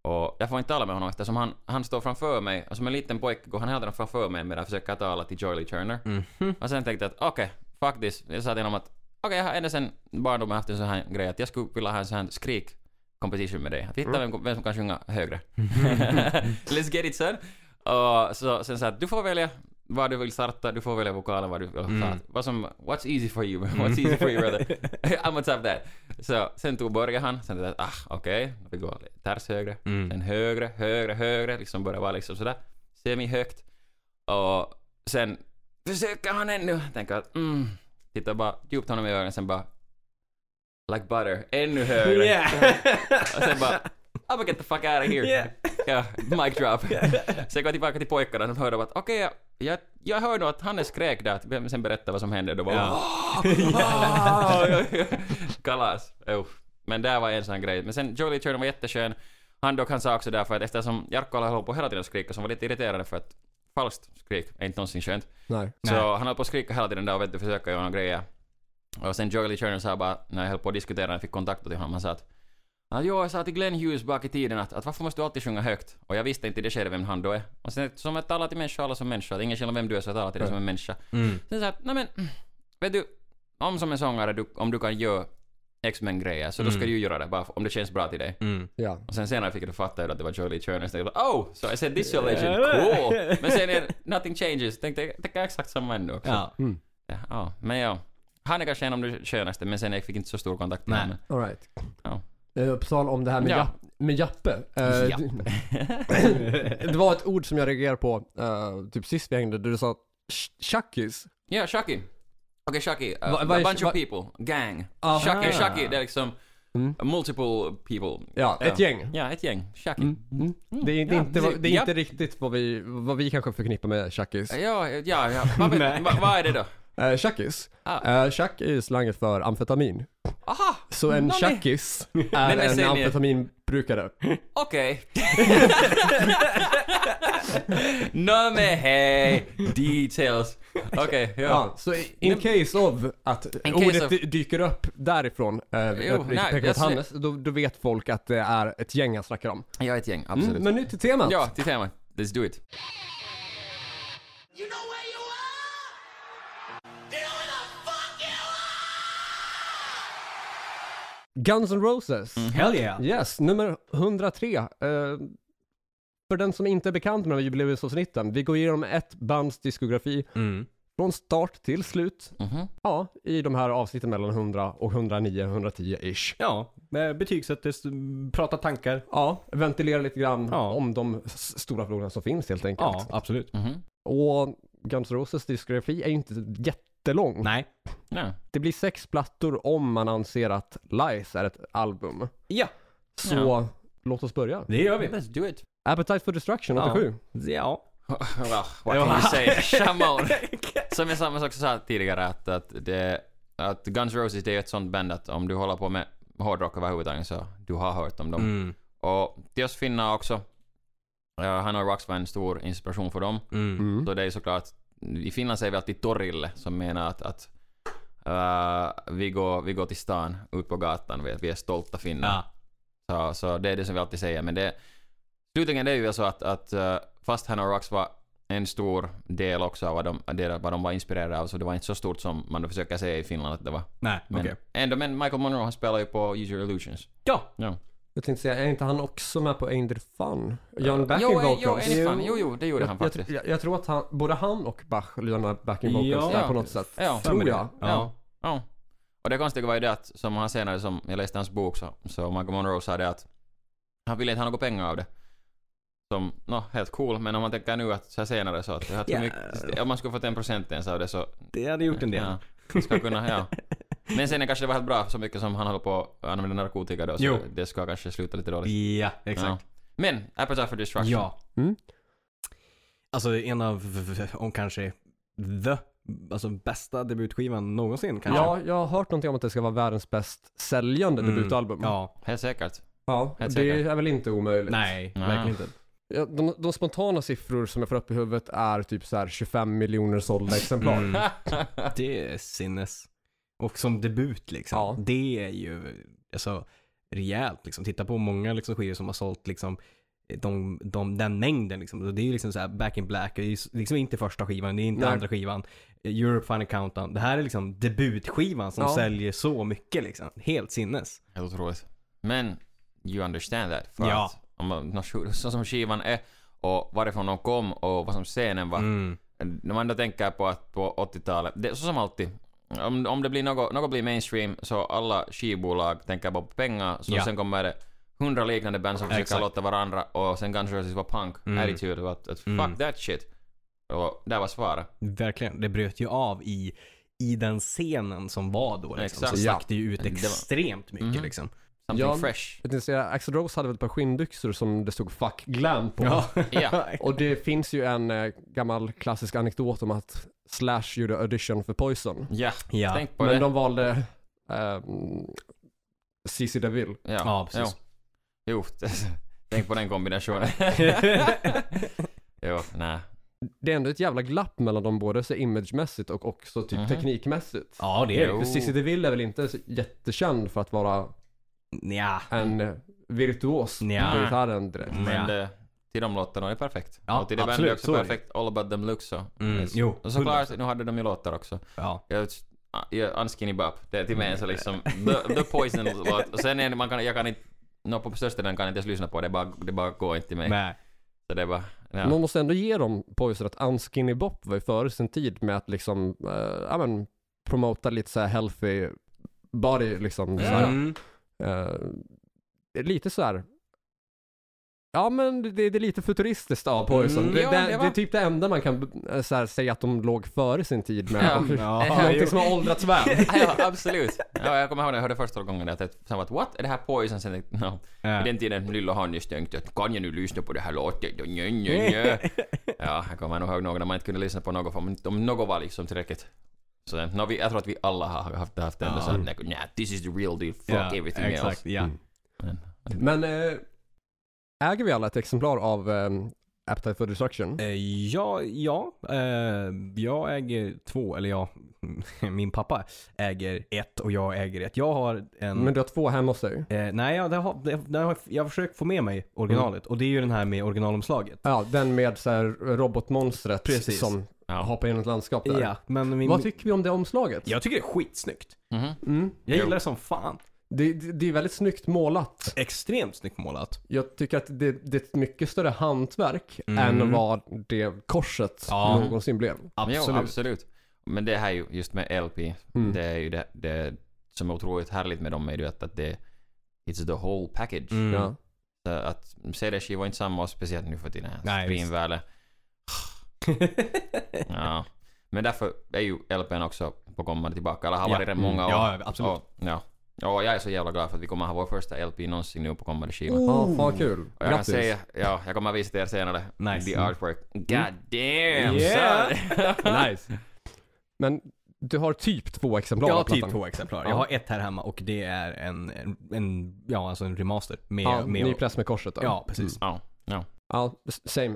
S3: Och jag får inte tala med honom eftersom han, han står framför mig, och som en liten pojke går han hela tiden framför mig medan jag försöker tala till Joy Lee Turner.
S2: Mhm.
S3: Och sen tänkte jag att okej, fuck this. Jag sa till honom att okej, jag har ända sen barndomen haft en sån här grej att jag skulle vilja ha en sån här skrik competition med dig. Att hitta vem, vem som kan sjunga högre. Let's get it son. Och så, sen sa jag att du får välja vad du vill starta, du får välja vokalen, vad du vill
S2: Mm.
S3: mm. Vad som, what's easy for you, what's easy for you brother. On top of that. Så sen tog började han, sen tänkte jag ah okej, vi går ters högre,
S2: Mm.
S3: sen högre, högre, högre, liksom började vara liksom sådär semi-högt. Och sen försöker han ännu, tänker att mm, tittar bara djupt honom i ögonen, sen bara like butter, ännu högre.
S2: Yeah.
S3: Och sen bara I'm gonna get the fuck out of here.
S2: Yeah.
S3: Ja, mic drop. Sen går jag tillbaka till pojkarna, de hörde att okej, jag, jag, jag hörde att Hannes skrek där, att sen berättade vad som hände, då var
S2: Ja.
S3: Kalas. Uff. Men där var en sån grej. Men sen Jolie Turner var jätteskön. Han dock han sa också därför att eftersom Jarkko höll på hela tiden att skrika så var lite irriterande för att falskt skrik är inte någonsin skönt.
S1: Nej.
S3: Så
S2: Nej.
S3: han höll på att skrika hela tiden där och vet du, försöka göra några grejer. Och sen Joey Lee Turner sa bara, när jag höll på att diskutera, när jag fick kontakt till honom, han sa att Ja, jo, jag sa till Glenn Hughes bak i tiden att, att varför måste du alltid sjunga högt? Och jag visste inte i det skedet vem han då är. Och sen som jag talar till människor, alla som människor, att ingen skillnad vem du är så jag talar till dig som en människa.
S2: Mm.
S3: Sen sa jag att, nej men, vet du, om som en sångare, du, om du kan göra X-Men grejer, så då ska
S2: Mm.
S3: du ju göra det, bara om det känns bra till dig.
S2: Mm.
S1: Ja.
S3: Och sen senare fick jag fatta att det var Joey Lee Turner, så jag tänkte, oh! So I said this your legend, cool! Men sen är nothing changes, tänkte jag, tänker exakt samma ändå också.
S2: Ja.
S1: Mm.
S3: Ja, ja, men ja. Han är kanske en av de skönaste, men sen jag fick inte så stor kontakt med honom.
S1: All right.
S3: Ja.
S1: Eh, På tal om det här med
S3: Ja.
S1: japp, med Jappe. eh, det var ett ord som jag reagerade på, eh, typ sist vi hängde, där du sa sh- Chuckies.
S3: Ja, Shaki. Okej, Shaki. Uh,
S1: Va-
S3: a
S1: vad är-
S3: bunch
S1: va-
S3: of people. Gang.
S1: Aha.
S3: Shaki, Shaki. Det är liksom
S1: Mm.
S3: multiple people.
S1: Ja, ett gäng.
S3: Ja, ett gäng. Shaki.
S1: Mm. Mm. Det är, det är,
S3: Ja,
S1: inte, vad- det är
S3: ja.
S1: inte riktigt vad vi, vad vi kanske förknippar med Chuckies.
S3: Ja, ja, ja. Vad, vet,
S2: Nej.
S3: va, vad är det då?
S1: Uh, Chuckies.
S3: Ah.
S1: Uh, chuck är ju slanget för amfetamin.
S3: Aha!
S1: Så en
S3: Nå.
S1: Chuckis är
S3: Men
S1: en
S3: ni-
S1: amfetaminbrukare.
S3: Okej. Nå men hej! Details. Okej, ja.
S1: Ja, så in case of att
S3: case
S1: ordet
S3: of-
S1: dy- dyker upp därifrån, uh,
S3: Jo, nej,
S1: pekar
S3: jag
S1: åt Hannes, då, då vet folk att det är ett gäng jag snackar om.
S3: Jag är ett gäng, absolut.
S1: Mm, men nu till temat.
S3: Ja, till temat. Let's do it.
S4: You know where
S1: Guns N' Roses.
S2: Hell yeah.
S1: Yes, nummer 103. Eh, för den som inte är bekant med jubileumsavsnitten, vi går igenom ett bands diskografi
S2: Mm.
S1: från start till slut.
S3: Mhm.
S1: Ja, i de här avsnitten mellan 100 och 109, 110-ish.
S2: Ja, med betygsättes, prata tankar.
S1: Ja, ventilera lite grann
S2: Ja.
S1: om de s- stora frågorna som finns helt enkelt.
S2: Ja, absolut.
S3: Mhm.
S1: Och Guns N' Roses diskografi är ju inte jättelång.
S2: Nej.
S3: Ja.
S1: Det blir sex plattor om man anser att Lies är ett album.
S2: Ja,
S1: Så
S3: Ja.
S1: låt oss börja.
S2: det gör vi.
S3: Let's do it.
S1: Appetite for Destruction,
S2: Ja.
S1: 87.
S2: Ja.
S3: What can you say? Shamon. Som jag som jag också sa tidigare att, att, det, att Guns N' Roses det är ett sånt band att om du håller på med hårdrock överhuvudtaget så du har hört om dem.
S2: Mm.
S3: Och till oss finnar också, uh, han och Rocks var en stor inspiration för dem.
S2: Mm.
S1: Mm.
S3: Så det är såklart, i Finland säger vi alltid torille som menar att, att uh, vi, går, vi går till stan, ut på gatan, vi, vi är stolta finnar.
S2: Ja.
S3: Så, så det är det som vi alltid säger. Men det, slutligen det är ju så att, att uh, fast Hanna Rocks var en stor del också av vad de, vad de var inspirerade av, så det var inte så stort som man försöker säga i Finland att det var.
S2: Nej,
S3: Men
S2: okej.
S3: ändå, men Michael Monroe han spelar ju på Use Your Illusions.
S2: Ja.
S3: Ja.
S1: Jag tänkte säga, är inte han också med på Ain't It Fun? John backing
S3: jo, eh,
S1: vocals.
S3: jo, jo, jo, det gjorde
S1: jag,
S3: han faktiskt.
S1: jag, jag tror att han, både han och Bach gör backing vocals
S2: Ja.
S1: där på något sätt.
S3: Ja.
S1: Tror jag.
S2: Ja.
S3: Ja. Och det konstiga var ju det att, som han senare, som jag läste hans bok, så, så Michael Monroe sa det att han ville inte ha några pengar av det. Som, nå, helt cool, men om man tänker nu att så här senare så att jag
S2: Ja.
S3: mycket, om man skulle fått en procent ens av det så,
S2: Det hade gjort en del.
S3: ja, ska kunna, ja. Men sen kanske det var helt bra så mycket som han håller på att använda narkotika då, så
S2: Jo.
S3: det ska kanske sluta lite dåligt.
S2: Ja, exakt.
S3: Ja. Men, Appetite for Destruction.
S2: Ja.
S1: Mm.
S2: Alltså en av, om kanske the, alltså bästa debutskivan någonsin kanske.
S1: Ja, jag har hört någonting om att det ska vara världens bäst säljande
S2: Mm.
S1: debutalbum.
S2: Ja.
S3: Helt säkert.
S1: ja
S3: Helt
S1: det
S3: säkert.
S1: är väl inte omöjligt.
S2: Nej,
S3: Nej.
S2: verkligen inte.
S1: Ja, de, de spontana siffror som jag får upp i huvudet är typ så här 25 miljoner sålda exemplar.
S2: Mm. Det är sinnes. Och som debut liksom.
S1: Ja.
S2: Det är ju, alltså, rejält liksom. Titta på många liksom, skivor som har sålt liksom de, de, den mängden liksom. Det är ju liksom så här Back in Black, det är ju liksom inte första skivan, det är inte
S1: Nej.
S2: andra skivan. Europe Final Countdown. Det här är liksom debutskivan som
S1: Ja.
S2: säljer så mycket liksom. Helt sinnes.
S3: Helt otroligt. Men, you understand that. För
S2: Ja.
S3: att, om man, nå, så som skivan är och varifrån de kom och vad som scenen var.
S2: Mm.
S3: När man då tänker på att på 80-talet, det är så som alltid. Om, om det blir något, något blir mainstream så alla skivbolag tänker bara på pengar, så
S2: Ja.
S3: sen kommer det hundra liknande band som försöker
S2: Exakt.
S3: låta varandra och sen Guns N' Roses var punk,
S2: Mm.
S3: attitude att, att fuck
S2: Mm.
S3: that shit. Och där var svaret.
S2: Verkligen. Det bröt ju av i, i den scenen som var då. Liksom.
S3: Exakt.
S2: Så stack det ju ut
S3: Det
S2: extremt mycket
S3: Mhm.
S2: liksom.
S3: Something
S1: Ja.
S3: fresh.
S1: Jag tänkte säga, Axl Rose hade väl ett par skinnbyxor som det stod 'fuck glam' på.
S3: Ja.
S1: Och det finns ju en eh, gammal klassisk anekdot om att Slash gjorde audition för Poison.
S3: Ja,
S2: ja.
S3: tänk på
S1: Men
S3: det.
S1: de valde um, CC DeVille.
S3: Ja,
S2: Ja, precis.
S3: Jo, jo tänk på den kombinationen. jo, nej.
S1: Det är ändå ett jävla glapp mellan dem både så imagemässigt och också typ
S3: Mhm.
S1: teknikmässigt.
S2: ja, det är det.
S1: För CC DeVille är väl inte jättekänd för att vara
S2: Nja.
S1: en eh, virtuos
S2: Nja.
S1: på gitarren direkt.
S2: Mm.
S3: Men
S2: Ja.
S3: det, till de låtarna är det perfekt.
S2: Ja,
S3: och till det bandet är också perfekt. All about them looks så.
S2: Mm,
S3: Yes.
S2: jo,
S3: Och såklart,
S2: 100%.
S3: nu hade de ju låtar också.
S2: Ja.
S3: Jag, jag, Unskinny Bop, det är till mig så liksom The, the Poison-låt. Och sen är man kan, jag kan inte, nå på största delen kan jag inte ens lyssna på det, bara, det bara går inte till mig.
S2: Nej.
S3: Så det är bara, ja.
S1: Man måste ändå ge dem Poison att Unskinny Bop var ju före sin tid med att liksom, eh, ja men, promota lite så här healthy body liksom. Så här.
S2: Mm.
S1: Eh, lite så här Ja men det, det är lite futuristiskt av Poison.
S2: Mm,
S1: det,
S3: ja,
S1: det,
S3: det
S1: är typ det enda man kan eh, så här, säga att de låg före sin tid med.
S3: Ja.
S2: Ja,
S1: Någonting som har åldrats väl.
S3: ja, absolut. Ja, jag kommer ihåg när jag hörde första gången att jag sa att what? Är det här Poison? Sen tänkte no.
S2: Ja.
S3: I den tiden lilla Hannes tänkte att kan jag nu lyssna på det här låtet? Och Njö, njö, njö. Ja, jag kommer nog ihåg någon när man inte kunde lyssna på något för om, om något var liksom tillräckligt. Så no, vi, jag tror att vi alla har haft, haft den
S2: Ja.
S3: såhär, nah, this is the real deal, fuck
S2: Ja,
S3: everything
S2: exakt,
S3: else.
S2: ja.
S1: Mm.
S3: Men,
S1: Men äh, äger vi alla ett exemplar av ähm, Appetite for Destruction?
S2: Eh, Ja, ja. Eh, jag äger två, eller ja, min pappa äger ett och jag äger ett. Jag har en...
S1: Men du har två hemma hos dig?
S2: eh, nej, ja, det har, det, det har, jag har försökt få med mig originalet. Och det är ju den här med originalomslaget.
S1: Ja, den med så här robotmonstret
S2: Precis.
S1: som
S3: ja.
S1: hoppar genom ett landskap där.
S2: Ja, men min,
S1: Vad tycker vi om det omslaget?
S2: jag tycker det är skitsnyggt.
S3: Mhm.
S1: Mm.
S2: Jag gillar det som fan.
S1: Det, det, det är väldigt snyggt målat.
S2: Extremt snyggt målat.
S1: Jag tycker att det, det är ett mycket större hantverk
S2: Mm.
S1: än vad det korset
S2: Ja.
S1: någonsin blev.
S2: Absolut.
S3: Jo, absolut. Men det här är ju just med LP,
S1: Mm.
S3: det är ju det, det som är otroligt härligt med dem är ju att, det it's the whole package.
S2: Mm.
S1: Ja.
S3: Att CD-skivor är inte samma speciellt nu för tiden. Streamvärde. Ja. Men därför är ju LPn också på kommande tillbaka. Eller har
S2: Ja.
S3: varit
S1: Mm.
S3: många år.
S2: Ja, absolut.
S3: Och, ja. Och jag är så jävla glad för att vi kommer ha vår första LP någonsin nu på kommande skiva.
S1: Ja, fan kul.
S3: Och jag kan
S1: Grattis.
S3: säga, ja, jag kommer att visa till er senare.
S2: Nice.
S3: The artwork. God damn
S2: Yeah.
S1: Nice. Men du har typ två exemplar
S2: Jag har typ två exemplar.
S1: Ja.
S2: Jag har ett här hemma och det är en, en, en ja alltså en remaster. Med,
S1: Ja,
S2: med,
S1: ny press med korset då?
S2: Ja, precis.
S3: Ja, ja.
S1: Ja, same.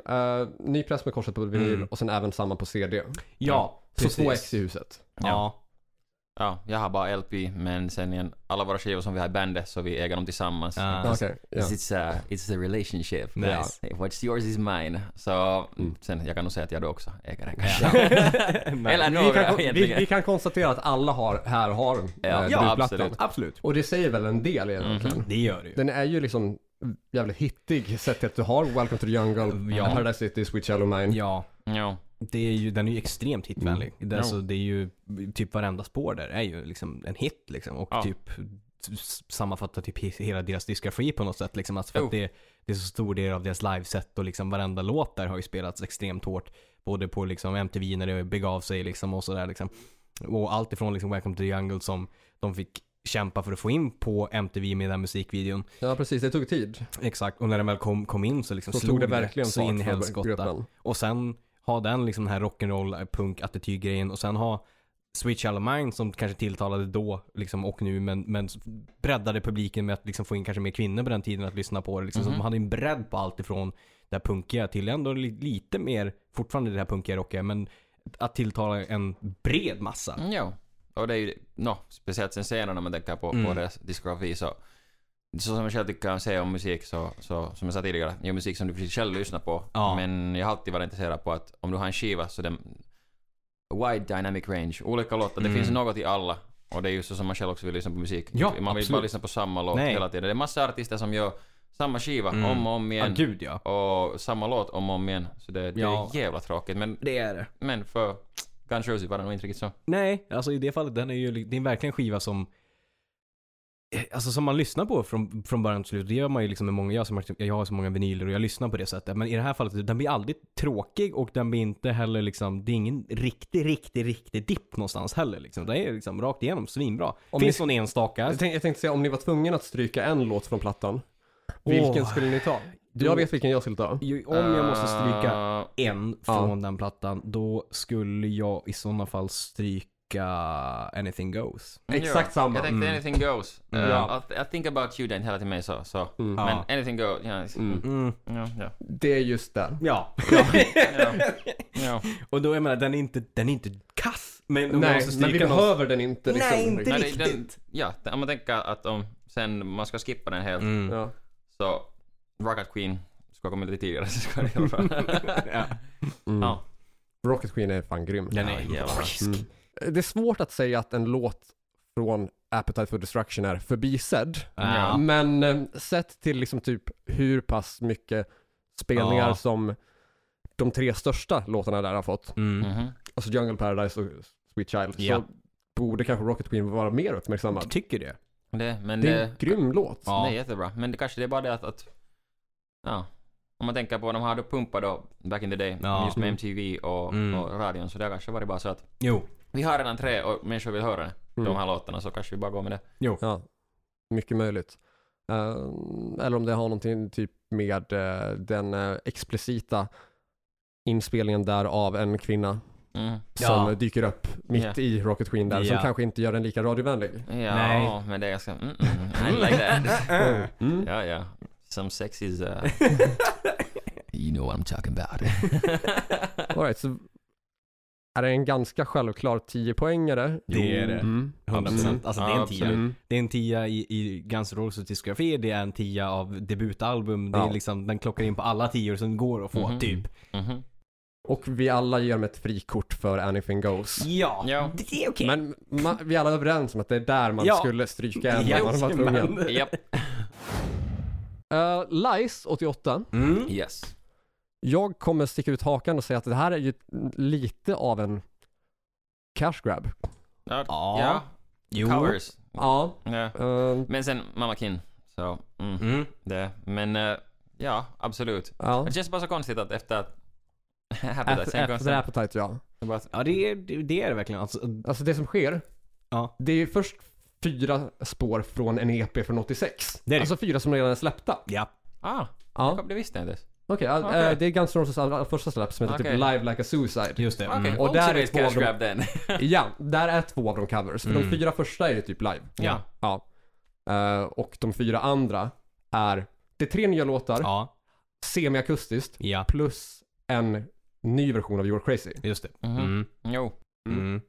S1: Uh, ny press med korset på vinyl
S2: Mm.
S1: och sen även samma på CD.
S2: Ja,
S1: Så
S2: precis.
S1: två ex i huset.
S2: Ja.
S3: Ja, jag har bara LP, men sen igen, alla våra skivor som vi har i bandet så vi äger dem tillsammans.
S2: Ah.
S1: Okej, ja.
S3: It's, a, it's a relationship.
S2: Nice.
S3: Hey, What's yours is mine. Så
S1: Mm.
S3: sen, jag kan nog säga att jag då också äger den
S2: Ja.
S3: kanske. Eller
S1: Vi
S3: några
S1: kan, vi, vi kan konstatera att alla har, här har
S3: Ja,
S1: eh,
S3: ja,
S1: dubplattan.
S3: absolut.
S2: Absolut.
S1: Och det säger väl en del egentligen.
S3: Mhm.
S2: Det gör det ju.
S1: Den är ju liksom jävligt hittig sett till att du har Welcome to the Jungle,
S2: Ja.
S1: Paradise City, Sweet Shallow Mine.
S2: Ja.
S3: Ja.
S2: Det är ju, den är ju extremt hitvänlig. Det, är
S3: Ja.
S2: alltså, det är ju, typ varenda spår där är ju liksom en hit liksom. Och
S3: Ja.
S2: typ sammanfattar typ he- hela deras diskografi på något sätt liksom. Alltså för
S3: Jo.
S2: att det, det är så stor del av deras liveset och liksom varenda låt där har ju spelats extremt hårt. Både på liksom MTV när det begav sig liksom och sådär liksom. Och allt ifrån liksom Welcome to the Jungle som de fick kämpa för att få in på MTV med den musikvideon.
S1: Ja, precis. Det tog tid.
S2: Exakt, och när den väl kom, kom in så liksom
S1: Så
S2: slog
S1: det verkligen
S2: så in i helskotta. Och sen ha den liksom den här rock'n'roll punk attitydgrejen och sen ha Sweet Shallow Mind som kanske tilltalade då liksom och nu men, men breddade publiken med att liksom få in kanske mer kvinnor på den tiden att lyssna på det. Liksom. Så
S3: Mhm.
S2: de hade en bredd på allt ifrån det här punkiga till ändå li- lite mer, fortfarande det här punkiga rockiga men att tilltala en bred massa.
S3: Mm. Och det är ju, no, speciellt sen senare när man tänker på,
S2: Mm.
S3: på deras diskografi så så som jag själv tycker om säga om musik så, så som jag sa tidigare, det är musik som du precis själv lyssnar på.
S2: Ja.
S3: Men jag har alltid varit intresserad på att om du har en skiva så den wide dynamic range, olika låtar, det
S2: Mm.
S3: finns något i alla. Och det är ju så som man själv också vill lyssna på musik.
S2: Ja,
S3: man vill
S2: absolut.
S3: bara lyssna på samma låt
S2: Nej.
S3: hela tiden. Det är massa artister som gör samma skiva
S2: Mm.
S3: om och om igen.
S2: gud ja.
S3: och samma låt om och om igen. Så det, det
S2: Ja.
S3: är jävla tråkigt. Men,
S2: Det är det.
S3: men för Guns N' Roses var det nog inte riktigt så.
S2: Nej, alltså i det fallet, den är ju, det är verkligen en skiva som eh, Alltså som man lyssnar på från, från början till slut. Det gör man ju liksom med många, jag, som, har- jag har så många vinyler och jag lyssnar på det sättet. Men i det här fallet, den blir aldrig tråkig och den blir inte heller liksom, det är ingen riktig, riktig, riktig dipp någonstans heller liksom. Det är liksom rakt igenom svinbra.
S1: Om
S2: Finns
S1: ni-
S2: någon enstaka.
S1: Jag tänkte, jag tänkte säga om ni var tvungna att stryka en låt från plattan, vilken
S2: Åh.
S1: skulle ni ta?
S2: Då-
S1: Jag vet vilken jag skulle ta.
S2: Ju- Om jag måste stryka
S3: Uh,
S2: en från den plattan, då skulle jag i sådana fall stryka Anything Goes.
S1: Exakt samma.
S3: Jag tänkte
S2: Mm.
S3: anything goes. Uh,
S1: Ja.
S3: I, I think about you den hela till mig så. så.
S1: Mm.
S3: Men anything goes, ja.
S1: Mm.
S2: Mm.
S3: Ja, ja.
S1: Det är just det.
S2: Ja. Och då, jag menar, den är inte, den är inte kass. Men
S1: Nej,
S2: måste
S1: men vi
S2: någon-
S1: behöver den inte liksom.
S2: Nej, inte riktigt.
S3: den, ja, den- om man tänker att om sen man ska skippa den helt
S2: Mm.
S1: Ja.
S3: så Rocket Queen ska komma lite tidigare så ska det i alla fall.
S2: ja.
S1: Mm.
S3: Ja.
S1: Rocket Queen är fan grym.
S2: Den är frisk.
S1: Mm. Det är svårt att säga att en låt från Appetite for Destruction är förbisedd.
S2: Ja.
S1: Men eh, sett till liksom typ hur pass mycket spelningar
S2: Ja.
S1: som de tre största låtarna där har fått,
S2: Mm.
S3: Mhm.
S1: alltså Jungle Paradise och Sweet Child,
S2: Ja.
S1: så borde kanske Rocket Queen vara mer uppmärksammad.
S2: Tycker det.
S3: Det, men
S1: Det är
S3: det,
S1: en grym låt.
S2: Ja.
S3: det är jättebra. Men det kanske det är bara det att, att ja, Om man tänker på, de har då pumpat då back in the day,
S2: Ja.
S3: just med MTV och,
S2: Mm.
S3: och radion, så det har kanske varit bara så att
S2: Jo.
S3: vi har redan tre och människor vill höra de
S1: Mm.
S3: här låtarna, så kanske vi bara går med det.
S2: Jo.
S1: Ja, mycket möjligt. Eh, eller om det har någonting typ med eh, den eh, explicita inspelningen där av en kvinna
S3: Mm.
S1: som
S2: Ja.
S1: dyker upp mitt
S3: Ja.
S1: i Rocket Queen där, som
S2: Ja.
S1: kanske inte gör den lika radiovänlig.
S3: Ja,
S2: Nej.
S3: men det är ganska... Mm, mm, I like that.
S1: Mm.
S3: ja, ja. Some sex is... Uh... you know what I'm talking about.
S1: All right, så är det en ganska självklar 10-poängare.
S2: Det är det.
S1: Mm.
S2: 100%. Alltså det är en
S3: Ja,
S2: tia.
S3: absolut.
S1: Mm.
S2: Det är en tia i, i Guns N' Roses diskografi, det är en tia av debutalbum. Det är
S1: Ja.
S2: liksom, den klockar in på alla tior som går att få,
S3: Mhm.
S2: typ.
S3: Mhm.
S1: Och vi alla ger dem ett frikort för Anything Goes.
S2: Ja,
S3: Ja.
S2: det är okej.
S1: Men ma- vi är alla överens om att det är där man
S2: Ja.
S1: skulle stryka en om man var tvungen.
S3: Japp.
S1: Uh, Lice 88.
S2: Mm.
S3: Yes.
S1: Jag kommer sticka ut hakan och säga att det här är ju lite av en cash grab.
S3: Ja.
S2: Ja. Jo.
S3: Covers.
S1: Ja.
S3: Ja.
S1: eh,
S3: Men sen Mamma Kin. Så, mm.
S2: Mm.
S3: Det. Men, eh, ja, absolut.
S1: ja.
S3: Det känns bara så konstigt att efter att... Appetite,
S1: Efter, efter
S3: sen-
S1: Appetite ja.
S3: bara-
S2: Ja, det är det, är det verkligen. Alltså,
S1: Alltså det som sker,
S2: ja.
S1: det är först fyra spår från en EP från 86.
S2: Det är det.
S1: Alltså fyra som redan är släppta.
S2: Ja.
S3: Ah,
S1: Ja.
S3: det visste jag inte.
S1: Okej, ja,
S3: Okej.
S1: eh, det är Guns N' Roses allra första släpp som heter
S3: Okej.
S1: typ Live Like a Suicide.
S2: Just det.
S3: Okej,
S2: Mm.
S1: Och
S3: och
S1: där är två av
S3: cash
S1: dem-
S3: grab den.
S1: Ja, där är två av dem covers. För
S2: Mm.
S1: de fyra första är ju typ live.
S2: Ja.
S1: Ja. Eh, och de fyra andra är, det är tre nya låtar,
S2: Ja.
S1: semiakustiskt,
S2: Ja.
S1: plus en ny version av You're Crazy.
S2: Just det.
S3: Mhm.
S2: Mm.
S3: Jo.
S2: Mm.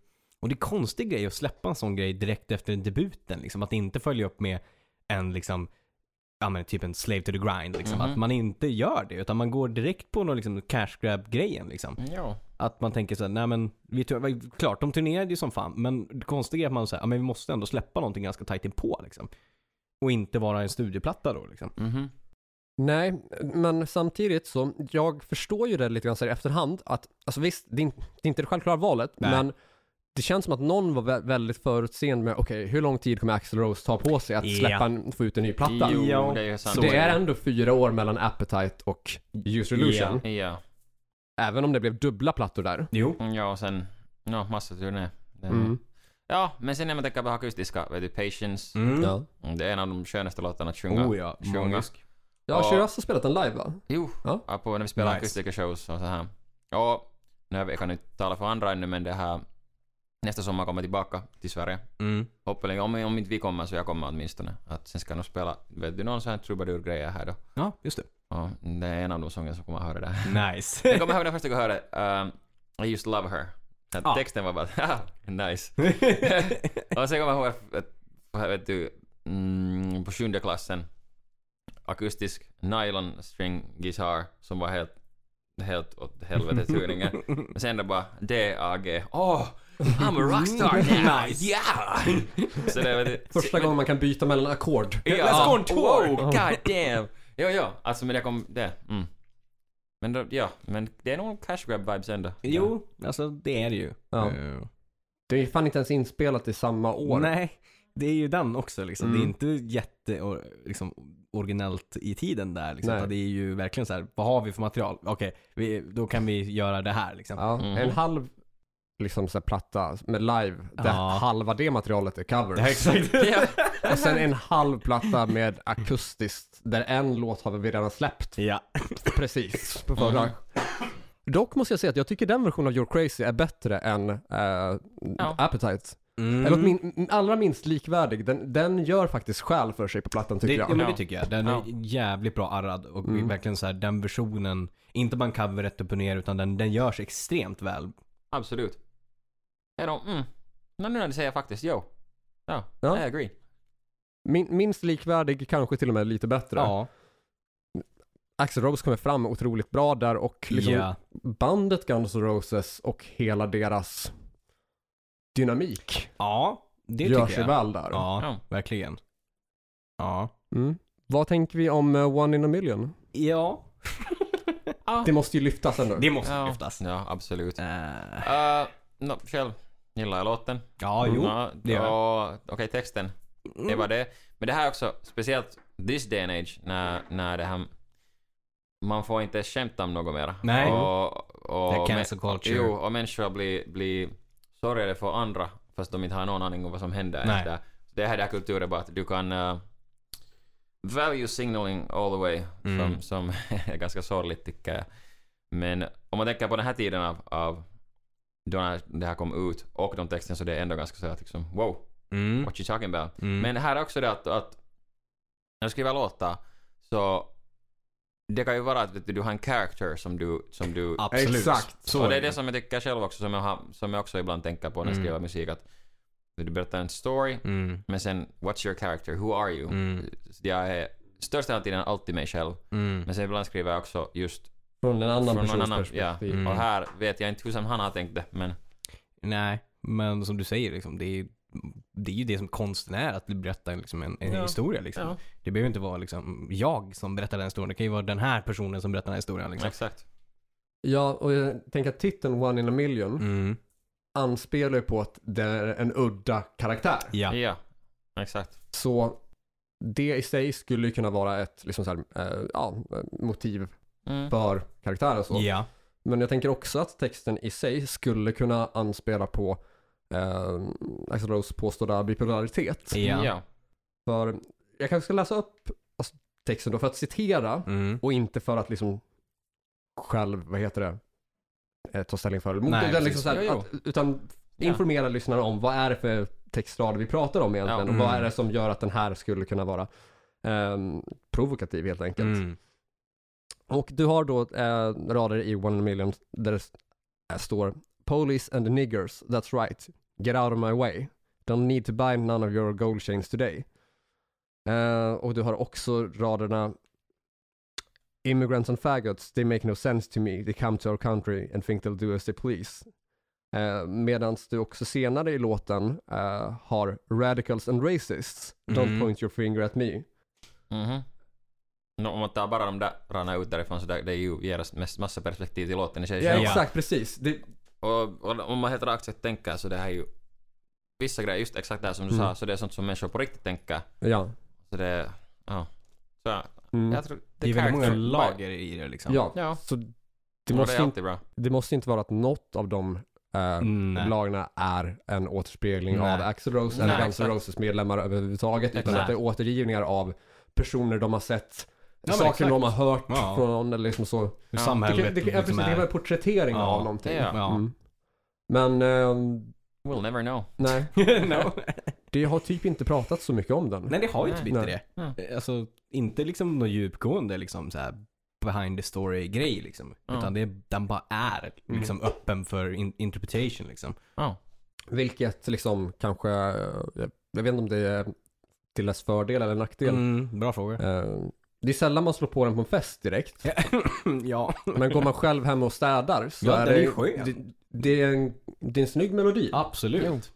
S2: Och det är konstig grej att släppa en sån grej direkt efter debuten. Liksom. Att inte följa upp med en liksom, ja men typ en slave to the grind. Liksom.
S3: Mhm.
S2: Att man inte gör det. Utan man går direkt på någon liksom cash grab grejen liksom.
S3: Jo.
S2: Att man tänker så här, nej men, vi klart de turnerade ju som fan. Men det konstiga är att man säger, ja men vi måste ändå släppa någonting ganska tight inpå liksom. Och inte vara en studieplatta då liksom.
S3: Mhm.
S1: Nej, men samtidigt så, jag förstår ju det lite grann så här i efterhand att, alltså visst, det är, inte, det är inte det självklara valet,
S2: Nej.
S1: men det känns som att någon var vä- väldigt förutseende med, okej, hur lång tid kommer Axl Rose ta på sig att släppa en, få ut en ny platta?
S3: Jo, det är sant.
S2: Så
S1: det
S2: är
S1: ändå fyra år mellan Appetite och Use Illusion.
S3: Ja.
S1: Även om det blev dubbla plattor där.
S2: Jo.
S3: Ja, och sen... Ja, massa turné. Det-
S1: Mm.
S3: Ja, men sen när man tänker på akustiska, vet du, Patience.
S2: Mm.
S1: Ja.
S3: Mm, Det är en av de skönaste låtarna att sjunga.
S2: Oh ja,
S3: sjunga.
S2: magisk.
S1: Ja,
S3: Ja.
S1: Shiraz har spelat den live va?
S3: Jo,
S1: Ja.
S3: ja. på när vi spelar
S2: Nice.
S3: akustiska shows och så här. Och nu jag kan inte tala för andra ännu, men det här... Nästa sommar kommer tillbaka till Sverige.
S2: Mm.
S3: Hoppas om, om inte vi kommer så jag kommer åtminstone. Att sen ska jag nog spela, vet du, någon sån här trubadur-grejer här då.
S2: Ja, just det.
S3: Och det är en av de sånger som kommer att höra där.
S2: Nice.
S3: Jag kommer ihåg när första gången jag hörde um, I used to love her. Att
S2: Ja.
S3: Texten var bara "Ah, nice. och sen kommer jag ihåg att, vet du, mm, på sjunde klassen akustisk nylon string gitarr som var helt helt åt helvete tuningen. Och sen det bara D-A-G. Åh! I'm a rockstar now!
S2: Nice.
S3: Yeah! Så det, du,
S1: Första gången man kan byta mellan ackord.
S3: Ja,
S2: Let's go on tour.
S3: Wow, god damn! Jo, jo, alltså men det kom, det, mm. Men då, ja, men det är nog cash grab vibes ändå.
S2: Jo, alltså det är det ju.
S1: Ja. Det är ju fan inte ens inspelat i samma år.
S2: Nej, det är ju den också liksom.
S1: Mm.
S2: Det är inte jätte or- liksom, originellt i tiden där liksom. Det är ju verkligen så här, vad har vi för material? Okej, vi, då kan vi göra det här liksom.
S1: Ja,
S3: Mhm.
S1: en halv liksom så här, platta med live, där
S2: Ja.
S1: halva det materialet är covers.
S2: Ja, exakt.
S3: Ja.
S1: Och sen en halv platta med akustiskt, där en låt har vi redan släppt.
S2: ja.
S1: Precis, på förra.
S3: Mm.
S1: Dock måste jag säga att jag tycker den versionen av You're Crazy är bättre än eh, Appetite.
S2: Mm.
S1: Eller åtmin, allra minst likvärdig. Den, den gör faktiskt skäl för sig på plattan tycker
S2: det, ja,
S1: jag.
S2: men det
S3: Ja.
S2: tycker jag. Den är
S3: Ja.
S2: jävligt bra arrad och
S1: Mm.
S2: verkligen så här, den versionen, inte bara en cover rätt upp och ner utan den, den görs extremt väl.
S3: Absolut. Ja, då, mm. Men nu när du säger faktiskt, jo. Ja,
S1: Ja.
S3: I agree.
S1: Min, minst likvärdig, kanske till och med lite bättre.
S2: Ja.
S1: Axl Rose kommer fram otroligt bra där och liksom
S2: Ja.
S1: bandet Guns N' Roses och hela deras dynamik
S2: Ja, det
S1: gör
S2: tycker
S1: sig
S2: jag.
S1: väl där.
S2: Ja,
S3: Ja.
S2: verkligen. Ja.
S1: Mm. Vad tänker vi om eh, One in a Million?
S2: Ja.
S1: Det måste ju lyftas ändå.
S2: Det måste
S3: Ja,
S2: lyftas.
S3: ja absolut.
S2: Uh,
S3: Uh, no, själv gillar jag låten.
S2: ja, jo.
S3: Ja,
S2: det gör jag.
S3: Okej, texten. Det
S2: Mm.
S3: var det. Men det här är också, speciellt this day and age, när, när det här... man får inte skämta om något mera.
S2: Nej.
S3: Och, och,
S2: Det är cancel culture.
S3: Jo, och människor blir, blir sorgade för andra fast de inte har någon aning om vad som händer
S2: Nej.
S3: efter. Det här är kulturen bara att du kan uh, value signaling all the way
S2: Mm.
S3: som, som är ganska sorgligt tycker jag. Men om man tänker på den här tiden av, av då när det här kom ut och de texterna så det är ändå ganska så att liksom wow,
S2: Mm.
S3: what you talking about?
S2: Mm.
S3: Men här är också det att, att när du skriver låtar så det kan ju vara att du, du har en character som du, som du
S2: Absolut.
S1: Exakt.
S2: Så
S3: och det
S2: är
S3: det som jag tycker själv också, som jag, har, som jag också ibland tänker på när jag
S2: Mm.
S3: skriver musik, att du berättar en story,
S2: Mm.
S3: men sen what's your character, who are you?
S2: Mm.
S3: Jag är största delen av tiden alltid mig själv,
S2: Mm.
S3: men sen ibland skriver jag också just
S1: Från en annan
S3: från någon
S1: persons
S3: annan, ja.
S1: perspektiv.
S2: Mm.
S3: Och här vet jag inte hur som han har tänkt det, men
S2: Nej, men som du säger liksom, det är, det är ju det som konsten är, att berätta liksom en, en
S3: Ja.
S2: historia liksom.
S3: Ja.
S2: Det behöver inte vara liksom jag som berättar den historien, det kan ju vara den här personen som berättar den här historien liksom.
S3: exakt.
S1: Ja, och jag tänker att titeln One in a Million
S2: Mm.
S1: anspelar ju på att det är en udda karaktär.
S2: Ja.
S3: Ja, exakt.
S1: Så det i sig skulle ju kunna vara ett liksom så här, eh, ja, motiv
S3: Mm.
S1: för karaktären. Så.
S2: Ja.
S1: Men jag tänker också att texten i sig skulle kunna anspela på eh, Axl Rose påstådda bipolaritet.
S2: Ja.
S3: ja.
S1: För jag kanske ska läsa upp alltså, texten då för att citera
S2: Mm.
S1: och inte för att liksom själv, vad heter det, eh, ta ställning för eller.
S2: Nej,
S1: utan,
S2: precis.
S1: liksom så här, att, utan
S3: Ja.
S1: informera lyssnarna om vad är det för textrader vi pratar om egentligen
S3: Ja.
S1: och vad
S2: Mm.
S1: är det som gör att den här skulle kunna vara ehm, provokativ helt enkelt.
S2: Mm.
S1: Och du har då eh, rader i One in a Million där det eh, står Police and the niggers, that's right. Get out of my way. Don't need to buy none of your gold chains today. Eh, och du har också raderna Immigrants and faggots, they make no sense to me. They come to our country and think they'll do as they please. Eh, Medan du också senare i låten eh, har Radicals and racists, don't
S2: Mm.
S1: point your finger at me.
S3: Mhm. No, om man tar bara de där raderna ut därifrån så där, det ju ger oss massa perspektiv till låten i sig
S1: Ja, exakt, precis. Det,
S3: Och, och om man helt rakt sett tänker så det här är ju vissa grejer, just exakt det här som du
S1: Mm.
S3: sa, så det är sånt som människor på riktigt tänker.
S1: ja.
S3: Så det, ja. Så
S1: Mm.
S3: jag tror...
S2: Det är väldigt många lager i det liksom.
S1: Ja,
S3: Ja.
S1: så det
S3: och det
S1: måste,
S3: är
S1: inte,
S3: bra.
S1: det måste inte vara att något av de eh,
S2: Nej.
S1: lagna är en återspegling
S2: Nej.
S1: av Axl Rose eller
S3: Nej,
S1: Guns N'. Roses medlemmar överhuvudtaget. Utan
S3: Exakt.
S1: att det är återgivningar av personer de har sett,
S2: men
S1: saker de har hört
S2: Ja.
S1: från eller liksom så.
S2: Hur
S3: Ja.
S1: Det
S2: samhället
S1: det, ja, precis,
S2: liksom
S1: det kan
S2: är.
S1: vara en porträttering
S2: Ja.
S1: av någonting.
S3: Ja.
S2: Ja.
S1: Mm. Men ehm,
S3: We'll never know.
S1: nej,
S2: no.
S1: det har typ inte pratat så mycket om den.
S2: Nej, det har ju typ inte det. Alltså, inte liksom något djupgående liksom så här behind the story grej liksom.
S3: Ja.
S2: Utan det, den bara är liksom öppen för in, interpretation liksom.
S3: Ja.
S1: Vilket liksom kanske, eh, jag, jag vet inte om det är till dess fördel eller nackdel.
S2: Mm, bra fråga.
S1: Eh, det är sällan man slår på den på en fest direkt.
S2: ja.
S1: Men går man själv hem och städar så
S2: Ja,
S1: är det,
S2: är skön.
S1: det, det, är en, det är en snygg melodi.
S2: Absolut.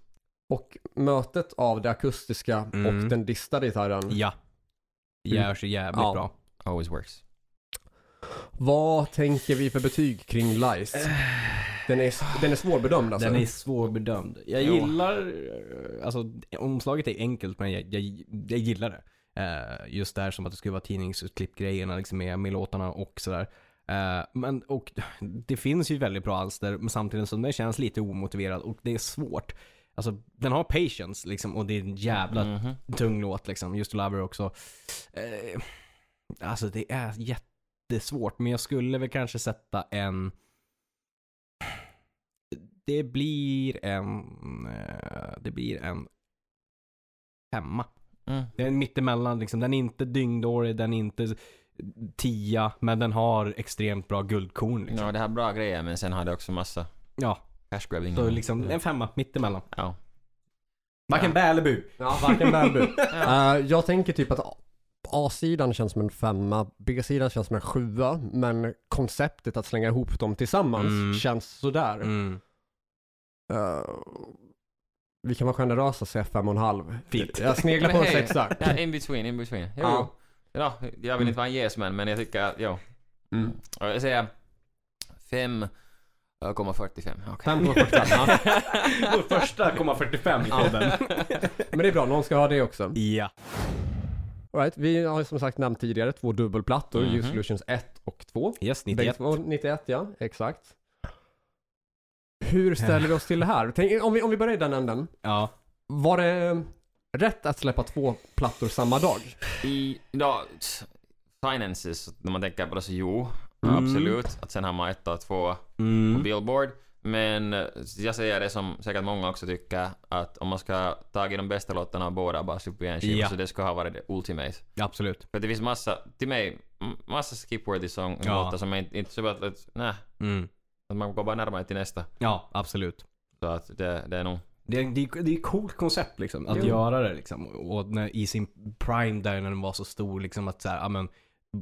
S1: Och mötet av det akustiska
S2: Mm.
S1: och den distade gitarren.
S2: Ja. Görs jävligt
S1: Ja.
S2: bra.
S3: Always works.
S1: Vad tänker vi för betyg kring Lice? Den är, den är svårbedömd alltså.
S2: Den är svårbedömd. Jag gillar, eh, alltså omslaget är enkelt men jag, jag, jag gillar det. Eh, just där som att det skulle vara tidningsutklippgrejerna liksom med, med låtarna och sådär. Eh, men och det finns ju väldigt bra alster men samtidigt som det känns lite omotiverad och det är svårt. Alltså den har patience liksom och det är en jävla
S3: Mhm.
S2: tung låt liksom. Just to Love Her också. Eh, alltså det är jättesvårt men jag skulle väl kanske sätta en det blir en eh, det blir en femma.
S3: Mm.
S2: Det är en mittemellan liksom. Den är inte dyngdålig, den är inte tia, men den har extremt bra guldkorn liksom.
S3: Ja, det här är bra grejer men sen har det också massa
S2: Ja,
S3: cash grabbing.
S2: så liksom en femma mittemellan.
S3: Ja.
S2: Varken
S3: Ja.
S2: bä eller bu.
S1: Ja, varken.
S3: Ja.
S1: Eh, jag tänker typ att A-sidan känns som en femma, B-sidan känns som en sjua, men konceptet att slänga ihop dem tillsammans
S2: Mm.
S1: känns sådär.
S2: Mm.
S1: Eh, vi kan vara generösa och säga fem och en halv.
S2: Fint.
S1: Jag sneglar på en
S3: hej,
S1: sexa.
S3: Ja, in between, in between. Jo,
S1: Ja.
S3: ja. jag vill inte vara en yes-man men jag tycker att, jo.
S1: Mm.
S3: Jag säger 5,45. Okej.
S1: 5,45. ja.
S2: Vår första 0,45 i podden.
S1: Men det är bra, någon ska ha det också.
S2: ja.
S1: All right, vi har som sagt nämnt tidigare två dubbelplattor,
S3: Mhm.
S1: Use Solutions 1 och 2.
S2: Yes,
S1: Bägge
S2: 91.
S1: två, 91 ja, exakt. Hur ställer vi oss till det här? Tänk, om, vi, om vi börjar i den änden.
S2: Ja.
S1: Var det rätt att släppa två plattor samma dag?
S3: I, ja, finances, när man tänker på det så jo,
S2: Mm.
S3: absolut. Att sen har man ett och två på
S2: Mm.
S3: Billboard. Men jag säger det som säkert många också tycker, att om man ska ta i de bästa låtarna av båda bara upp i en skiva,
S2: Ja.
S3: så det ska ha varit det ultimate.
S2: Absolut.
S3: För det finns massa, till mig, massa skip-worthy sång,
S2: Ja.
S3: låtar som är inte, inte så att, att nej,
S2: Mm.
S3: Att man går bara närmare till nästa.
S2: Ja, absolut.
S3: Så att det, det är nog,
S2: Det är, det, är, det är ett coolt koncept liksom, att
S1: Jo.
S2: göra det liksom. Och när, i sin prime där när den var så stor liksom att så här, ja men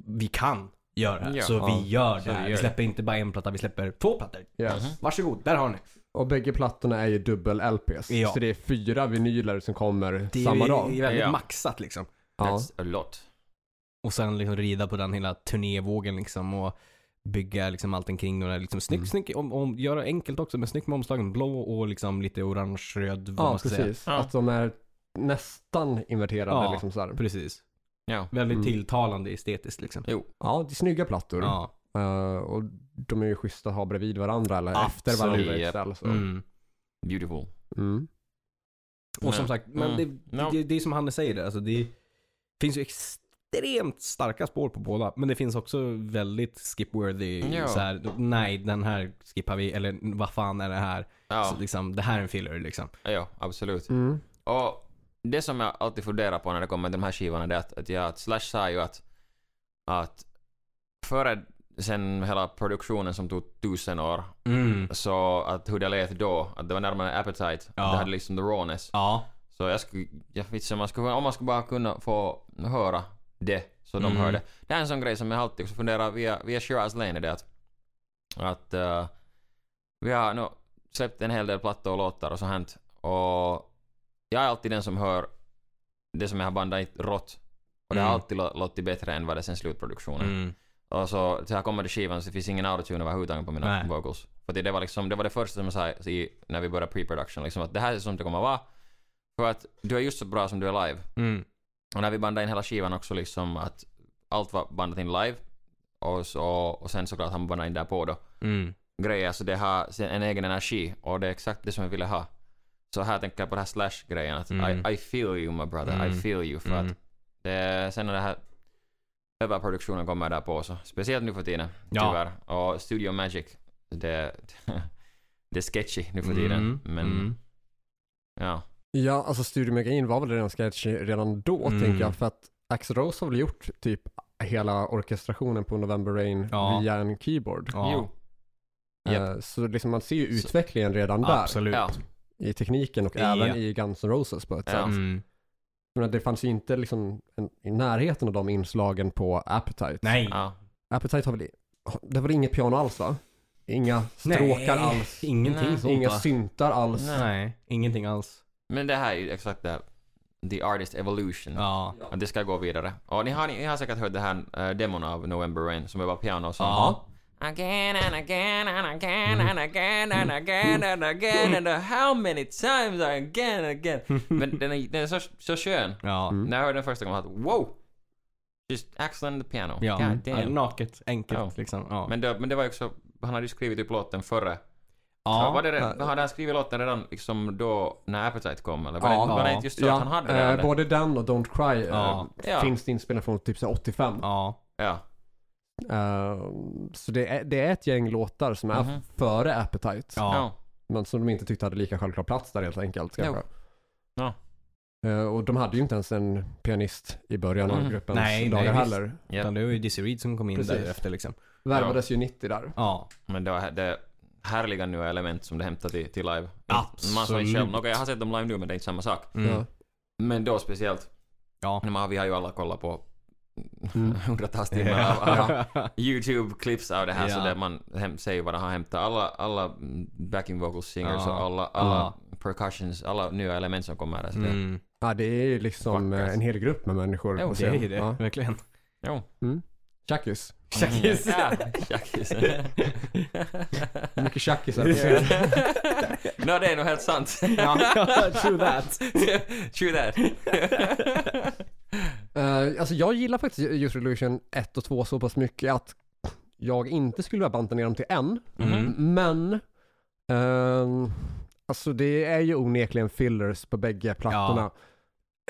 S2: vi kan göra det här.
S3: Ja.
S2: så
S1: Ja.
S2: vi gör
S3: Så
S2: det
S3: vi
S2: här.
S3: gör
S2: Vi
S3: det.
S2: släpper inte bara en platta, vi släpper två plattor.
S1: Yes.
S3: Mhm.
S2: Varsågod, där har ni.
S1: Och bägge plattorna är ju dubbel-LPs.
S2: Ja.
S1: Så det är fyra vinyler som kommer
S2: Det är,
S1: samma
S2: det
S1: dag.
S2: är väldigt
S3: Ja.
S2: maxat liksom.
S1: Ja.
S3: that's a lot.
S2: Och sen liksom rida på den hela turnévågen liksom och bygga liksom allting kring det där. Liksom snyggt,
S1: Mm.
S2: snyggt, om, om, göra enkelt också men snyggt med omslagen. Blå och liksom lite orange-röd.
S1: Ja, precis.
S3: Ja.
S1: Att de är nästan inverterade
S2: Ja.
S1: liksom så här.
S2: Precis.
S3: Ja.
S2: Väldigt
S1: Mm.
S2: tilltalande estetiskt liksom.
S3: Jo.
S1: Ja, det är snygga plattor.
S2: Ja.
S1: Eh, och de är ju schyssta att ha bredvid varandra eller efter
S2: Absolut.
S1: varandra
S3: Japp.
S1: istället. Så.
S2: Mm.
S3: Beautiful.
S1: Mm.
S2: Och som sagt, men
S3: mm.
S2: det,
S3: Ja.
S2: det, det är som Hanne säger alltså det finns ju extremt starka spår på båda. Men det finns också väldigt skipworthy,
S3: Ja.
S2: så här, nej den här skippar vi, eller vad fan är det här?
S3: Ja,
S2: Så liksom, det här är en filler liksom.
S3: ja absolut.
S1: Mm.
S3: Och det som jag alltid funderar på när det kommer till de här skivorna det är att, att, jag, att Slash sa ju att, att före sen hela produktionen som tog tusen år,
S2: Mm.
S3: så att hur det lät då, att det var närmare Appetite,
S2: Ja.
S3: det hade liksom the rawness.
S2: Ja.
S3: Så jag skulle, jag vet inte, man skulle, om man skulle bara kunna få höra det, så de
S2: Mm.
S3: hör det. Det är en sån grej som jag alltid också funderar via, via Shiraz Lane, är det att, att eh, vi har nu släppt en hel del plattor och låtar och så hänt och jag är alltid den som hör det som jag har bandat rått. Och det har
S2: Mm.
S3: alltid lå- låtit bättre än vad det sen slutproduktionen.
S2: Mm.
S3: Och så, så här kommer det skivan så det finns ingen autotune överhuvudtaget på mina
S2: Nej.
S3: vocals. För det, det var liksom, det var det första som jag sa i, när vi började pre-production, liksom att det här är som det kommer vara. För att du är just så bra som du är live.
S2: Mm.
S3: Och när vi bandade in hela skivan också liksom att allt var bandat in live. Och, så, och sen såklart har man bandat in där på då.
S2: Mm.
S3: Grejer, så det har en egen energi och det är exakt det som jag ville ha. Så här tänker jag på det här slash-grejen att
S2: Mm.
S3: I, I feel you my brother, I
S2: Mm.
S3: feel you. För
S2: Mm.
S3: att det, sen när det här överproduktionen kommer där på så, speciellt nu för tiden,
S2: Ja.
S3: tyvärr. Och Studio Magic, det, det är sketchy nu för tiden.
S2: Mm.
S3: Men,
S2: Mm.
S3: ja.
S1: Ja, alltså Studio Magain var väl redan sketchy redan då
S2: Mm.
S1: tänker jag. För att Axl Rose har väl gjort typ hela orkestrationen på November Rain
S2: Ja.
S1: via en keyboard.
S2: Ja.
S3: Jo.
S1: Eh,
S3: Japp.
S1: Så liksom man ser ju utvecklingen redan där
S2: Absolut.
S3: Ja.
S1: i tekniken och
S2: Ja.
S1: även i Guns N' Roses på ett
S3: Ja.
S1: sätt.
S2: Mm.
S1: Men det fanns ju inte liksom en, i närheten av de inslagen på Appetite.
S2: Nej.
S3: ja.
S1: Appetite har väl, det var väl inget piano alls va? Inga stråkar
S2: Nej.
S1: alls.
S2: Ingenting
S3: Nej.
S2: sånt
S1: Inga syntar alls.
S3: Nej,
S2: ingenting alls.
S3: Men det här är ju exakt det här, the artist evolution.
S2: Ja.
S3: Att det ska gå vidare. Och ni har, ni har säkert hört det här äh, demon av November Rain som är bara piano och sånt.
S2: Ja.
S3: Again and again and again and again and again and again and how many times again and again. Men den är, den är så, så skön.
S2: Ja.
S1: Mm.
S3: När jag hörde den första gången, jag wow! Just Axel and the piano.
S2: Ja.
S3: God damn.
S2: Naket, enkelt
S3: Ja.
S2: liksom. Ja.
S3: Men, det, men det var ju också, han hade ju skrivit upp låten före.
S2: Ja.
S3: Var det,
S1: Ja.
S3: hade han skrivit låten redan liksom då när Appetite kom eller? Var,
S1: Ja.
S3: det, var det
S2: Ja.
S3: inte just så att han hade
S1: eh,
S3: redan det?
S1: både den och Don't Cry eh,
S2: Ja.
S3: Ja.
S1: finns det inspelat från typ så här 85.
S2: Ja.
S3: Ja.
S1: Eh, så det är, det är ett gäng låtar som är
S3: Mhm.
S1: före Appetite.
S2: Ja.
S3: Ja.
S1: Men som de inte tyckte hade lika självklar plats där helt enkelt. Kanske.
S3: Ja.
S1: Eh, och de hade ju inte ens en pianist i början av
S3: Mhm.
S1: gruppens
S2: Nej,
S1: dagar
S2: nej,
S1: heller.
S3: Ja.
S2: Utan det var ju Dizzy Reed som kom in
S1: Precis.
S2: därefter liksom.
S1: Värvades ju 90 där.
S2: Ja.
S3: Men det var det härliga nya element som det hämtar till, till live. Man sa
S2: Absolut.
S3: själv, okej jag har sett dem live nu men det är inte samma sak.
S2: Mm.
S1: Ja.
S3: Men då speciellt,
S2: Ja.
S3: man, vi har ju alla kollat på
S1: Mm.
S3: hundratals timmar av. YouTube-clips av det här så
S2: Ja.
S3: där man hem, säger vad de har hämtat. Alla, alla mm, backing vocal singers
S2: Ja.
S3: och alla, alla
S2: Ja.
S3: percussions, alla nya element som kommer där. Så det,
S2: Mm.
S1: ja, det är ju liksom
S3: Vackrast.
S1: eh, en hel grupp med människor
S3: Jo,
S1: på
S2: Det är
S1: scen.
S2: ju det,
S1: Ja.
S2: verkligen.
S3: jo.
S1: Tjackis.
S2: Tjackis.
S3: Ja, tjackis.
S1: Mycket tjackisar.
S3: Nå, det är nog helt sant.
S2: ja, true that.
S3: True that.
S1: Eh, alltså jag gillar faktiskt Use Revolution 1 och 2 så pass mycket att jag inte skulle vilja banta ner dem till en.
S2: Mm.
S1: Men, ehm, alltså det är ju onekligen fillers på bägge plattorna.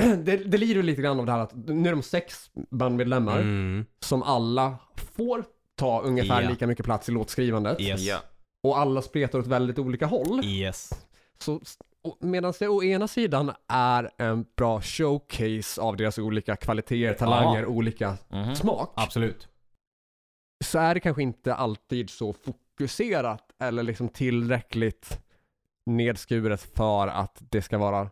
S1: Det, det lider ju lite grann av det här att nu är de sex bandmedlemmar
S2: Mm.
S1: som alla får ta ungefär
S2: Ja.
S1: lika mycket plats i låtskrivandet.
S2: Yes.
S3: Ja.
S1: Och alla spretar åt väldigt olika håll.
S2: Yes.
S1: Så, medan det å ena sidan är en bra showcase av deras olika kvaliteter, talanger, olika
S3: Mhm.
S1: smak.
S2: Absolut.
S1: Så är det kanske inte alltid så fokuserat eller liksom tillräckligt nedskuret för att det ska vara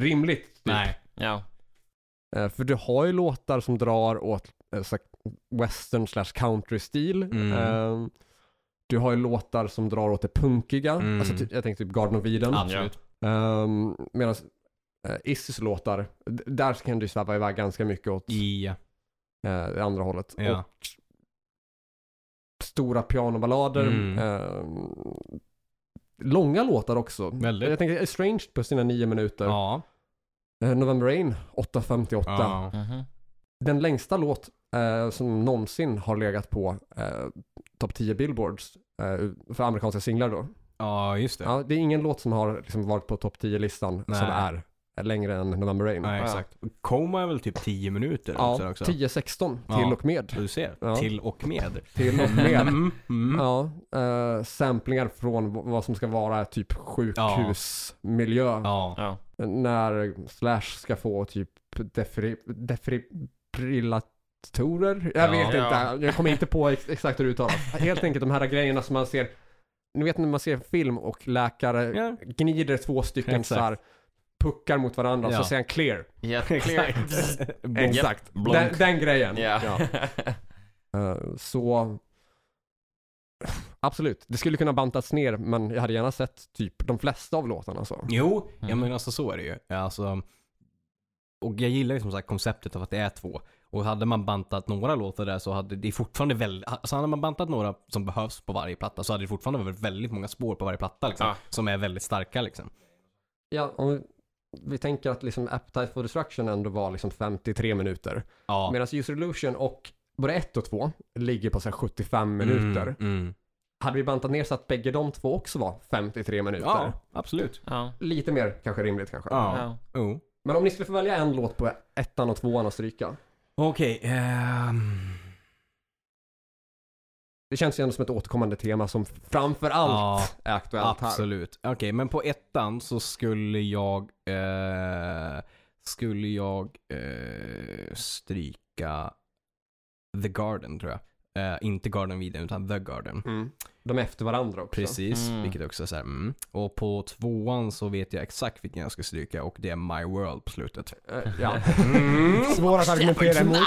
S1: rimligt. Typ.
S2: Nej.
S3: Ja.
S1: Eh, För du har ju låtar som drar åt eh, så western slash country-stil.
S2: Mm.
S1: Eh, Du har ju låtar som drar åt det punkiga.
S2: Mm.
S1: Alltså, ty- jag tänkte typ Garden of Eden.
S2: Absolut.
S1: Um, Medan uh, Issys låtar, där kan du sväva iväg ganska mycket åt eh, det andra hållet.
S2: Ja.
S1: Och stora pianoballader.
S2: Mm.
S1: ehm, långa låtar också.
S2: Väldigt.
S1: Jag tänker Estranged på sina nio minuter.
S2: Ja.
S1: Eh, November Rain 8.58.
S2: ja.
S3: Mhm.
S1: Den längsta låt eh, som någonsin har legat på eh, topp 10 billboards eh, för amerikanska singlar då.
S2: Ja, just det.
S1: Ja, det är ingen låt som har liksom varit på topp 10-listan som är längre än November Rain.
S2: Nej,
S3: Ja.
S2: exakt. Coma är väl typ 10 minuter också.
S1: Ja,
S2: också.
S1: 10-16
S2: Ja.
S1: till och med.
S2: Du ser.
S1: Ja.
S2: Till och med.
S1: Till och med.
S2: Mm. Mm.
S1: Ja, eh, samplingar från vad som ska vara typ sjukhusmiljö.
S2: Ja.
S3: Ja.
S1: När Slash ska få typ defri, defibrillatorer. Jag
S2: Ja.
S1: vet
S3: Ja.
S1: inte, jag kommer inte på ex exakt hur det uttalas. Helt enkelt de här grejerna som man ser, ni vet när man ser film och läkare
S2: Ja.
S1: gnider två stycken
S2: Exakt.
S1: så här puckar mot varandra
S2: Ja.
S1: så säger han clear.
S3: Ja, clear.
S1: Exakt,
S3: blonk.
S1: den, den grejen.
S3: Ja.
S1: Eh, så absolut, det skulle kunna bantats ner men jag hade gärna sett typ de flesta av låtarna så.
S2: Jo, ja
S3: Mm.
S2: men alltså så är det ju. Alltså, och jag gillar ju som sagt konceptet av att det är två. Och hade man bantat några låtar där så hade det fortfarande väldigt, alltså hade man bantat några som behövs på varje platta så hade det fortfarande varit väldigt många spår på varje platta liksom.
S3: Ja.
S2: Som är väldigt starka liksom.
S1: Ja, om vi, tänker att liksom Appetite for Destruction ändå var liksom 53 minuter.
S2: Ja.
S1: Medan User Illusion och både 1 och 2 ligger på så här 75 minuter.
S2: Mm, mm.
S1: Hade vi bantat ner så att bägge de två också var 53 minuter.
S2: Ja, absolut.
S3: Ja.
S1: Lite mer kanske rimligt kanske.
S2: Ja.
S3: Ja.
S1: Men om ni skulle få välja en låt på ettan och tvåan att stryka.
S2: Okej, ehm,
S1: Det känns ju ändå som ett återkommande tema som framför allt
S2: Ja,
S1: är aktuellt här.
S2: absolut. Okej, men på ettan så skulle jag, eh, skulle jag eh, stryka The Garden tror jag. Eh, inte Garden Viden utan The Garden.
S1: Mm. De är efter varandra också.
S2: Precis,
S3: Mm.
S2: vilket också är så här, mm. Och på tvåan så vet jag exakt vilken jag ska stryka och det är My World på slutet.
S1: Eh, ja.
S2: Mm.
S1: Svårt att argumentera emot.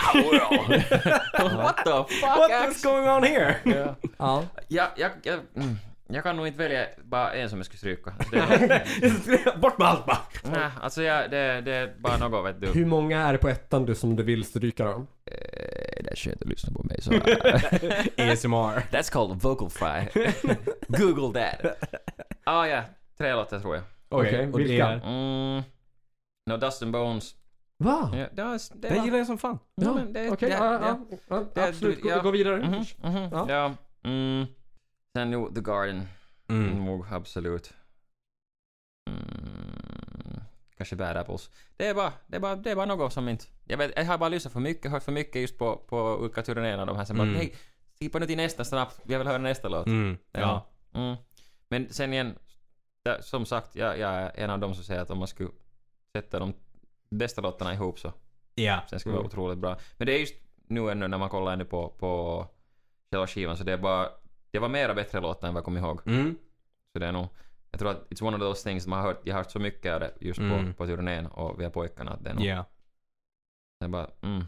S3: What the fuck?
S2: What's going on here?
S3: Ja.
S1: Ja.
S3: Jag, jag, jag, mm. Jag kan nog inte välja bara en som jag skulle stryka. Alltså, det,
S2: Bort med allt bara!
S3: nej, alltså jag, det, det är bara något vet du.
S1: Hur många är det på ettan du som du vill stryka då?
S3: Eh, det är skönt att lyssna på mig så.
S2: ASMR.
S3: That's called vocal fry. Google that. Ah ja, tre låtar tror jag.
S1: Okej,
S2: och det
S1: vilka?
S3: Mm. No Dust and Bones.
S1: Va?
S3: Ja, det, var, det,
S2: Den gillar jag som fan.
S3: Ja, men det,
S1: Okej,
S3: det,
S1: ja, ja, ja, absolut. Gå,
S3: ja.
S1: gå vidare.
S3: Mhm, mhm,
S1: Ja.
S3: ja. Mm. Sen jo, The Garden.
S2: Mm.
S3: Nog absolut. Mm. Kanske Bad Apples. Det är, bara, det, är bara, det är bara något som inte... Jag, vet, jag har bara lyssnat för mycket, hört för mycket just på, på olika turnéerna de här
S2: Mm.
S3: bara hej, skippa nu till nästa snabbt, jag vill höra nästa låt.
S2: Mm. Ja.
S3: Mm. Men sen igen, där, som sagt, jag, jag är en av dem som säger att om man skulle sätta de bästa låtarna ihop så
S2: Ja.
S3: sen skulle det vara
S1: Mm.
S3: otroligt bra. Men det är just nu ännu när man kollar ännu på, på själva skivan så det är bara, det var mera bättre låtar än vad jag kommer ihåg.
S2: Mm.
S3: Så det är nog, jag tror att it's one of those things man har hört, jag har hört så mycket av det just
S2: Mm.
S3: på, på turnén och via pojkarna att det är nog,
S2: Ja.
S3: det är bara, mm.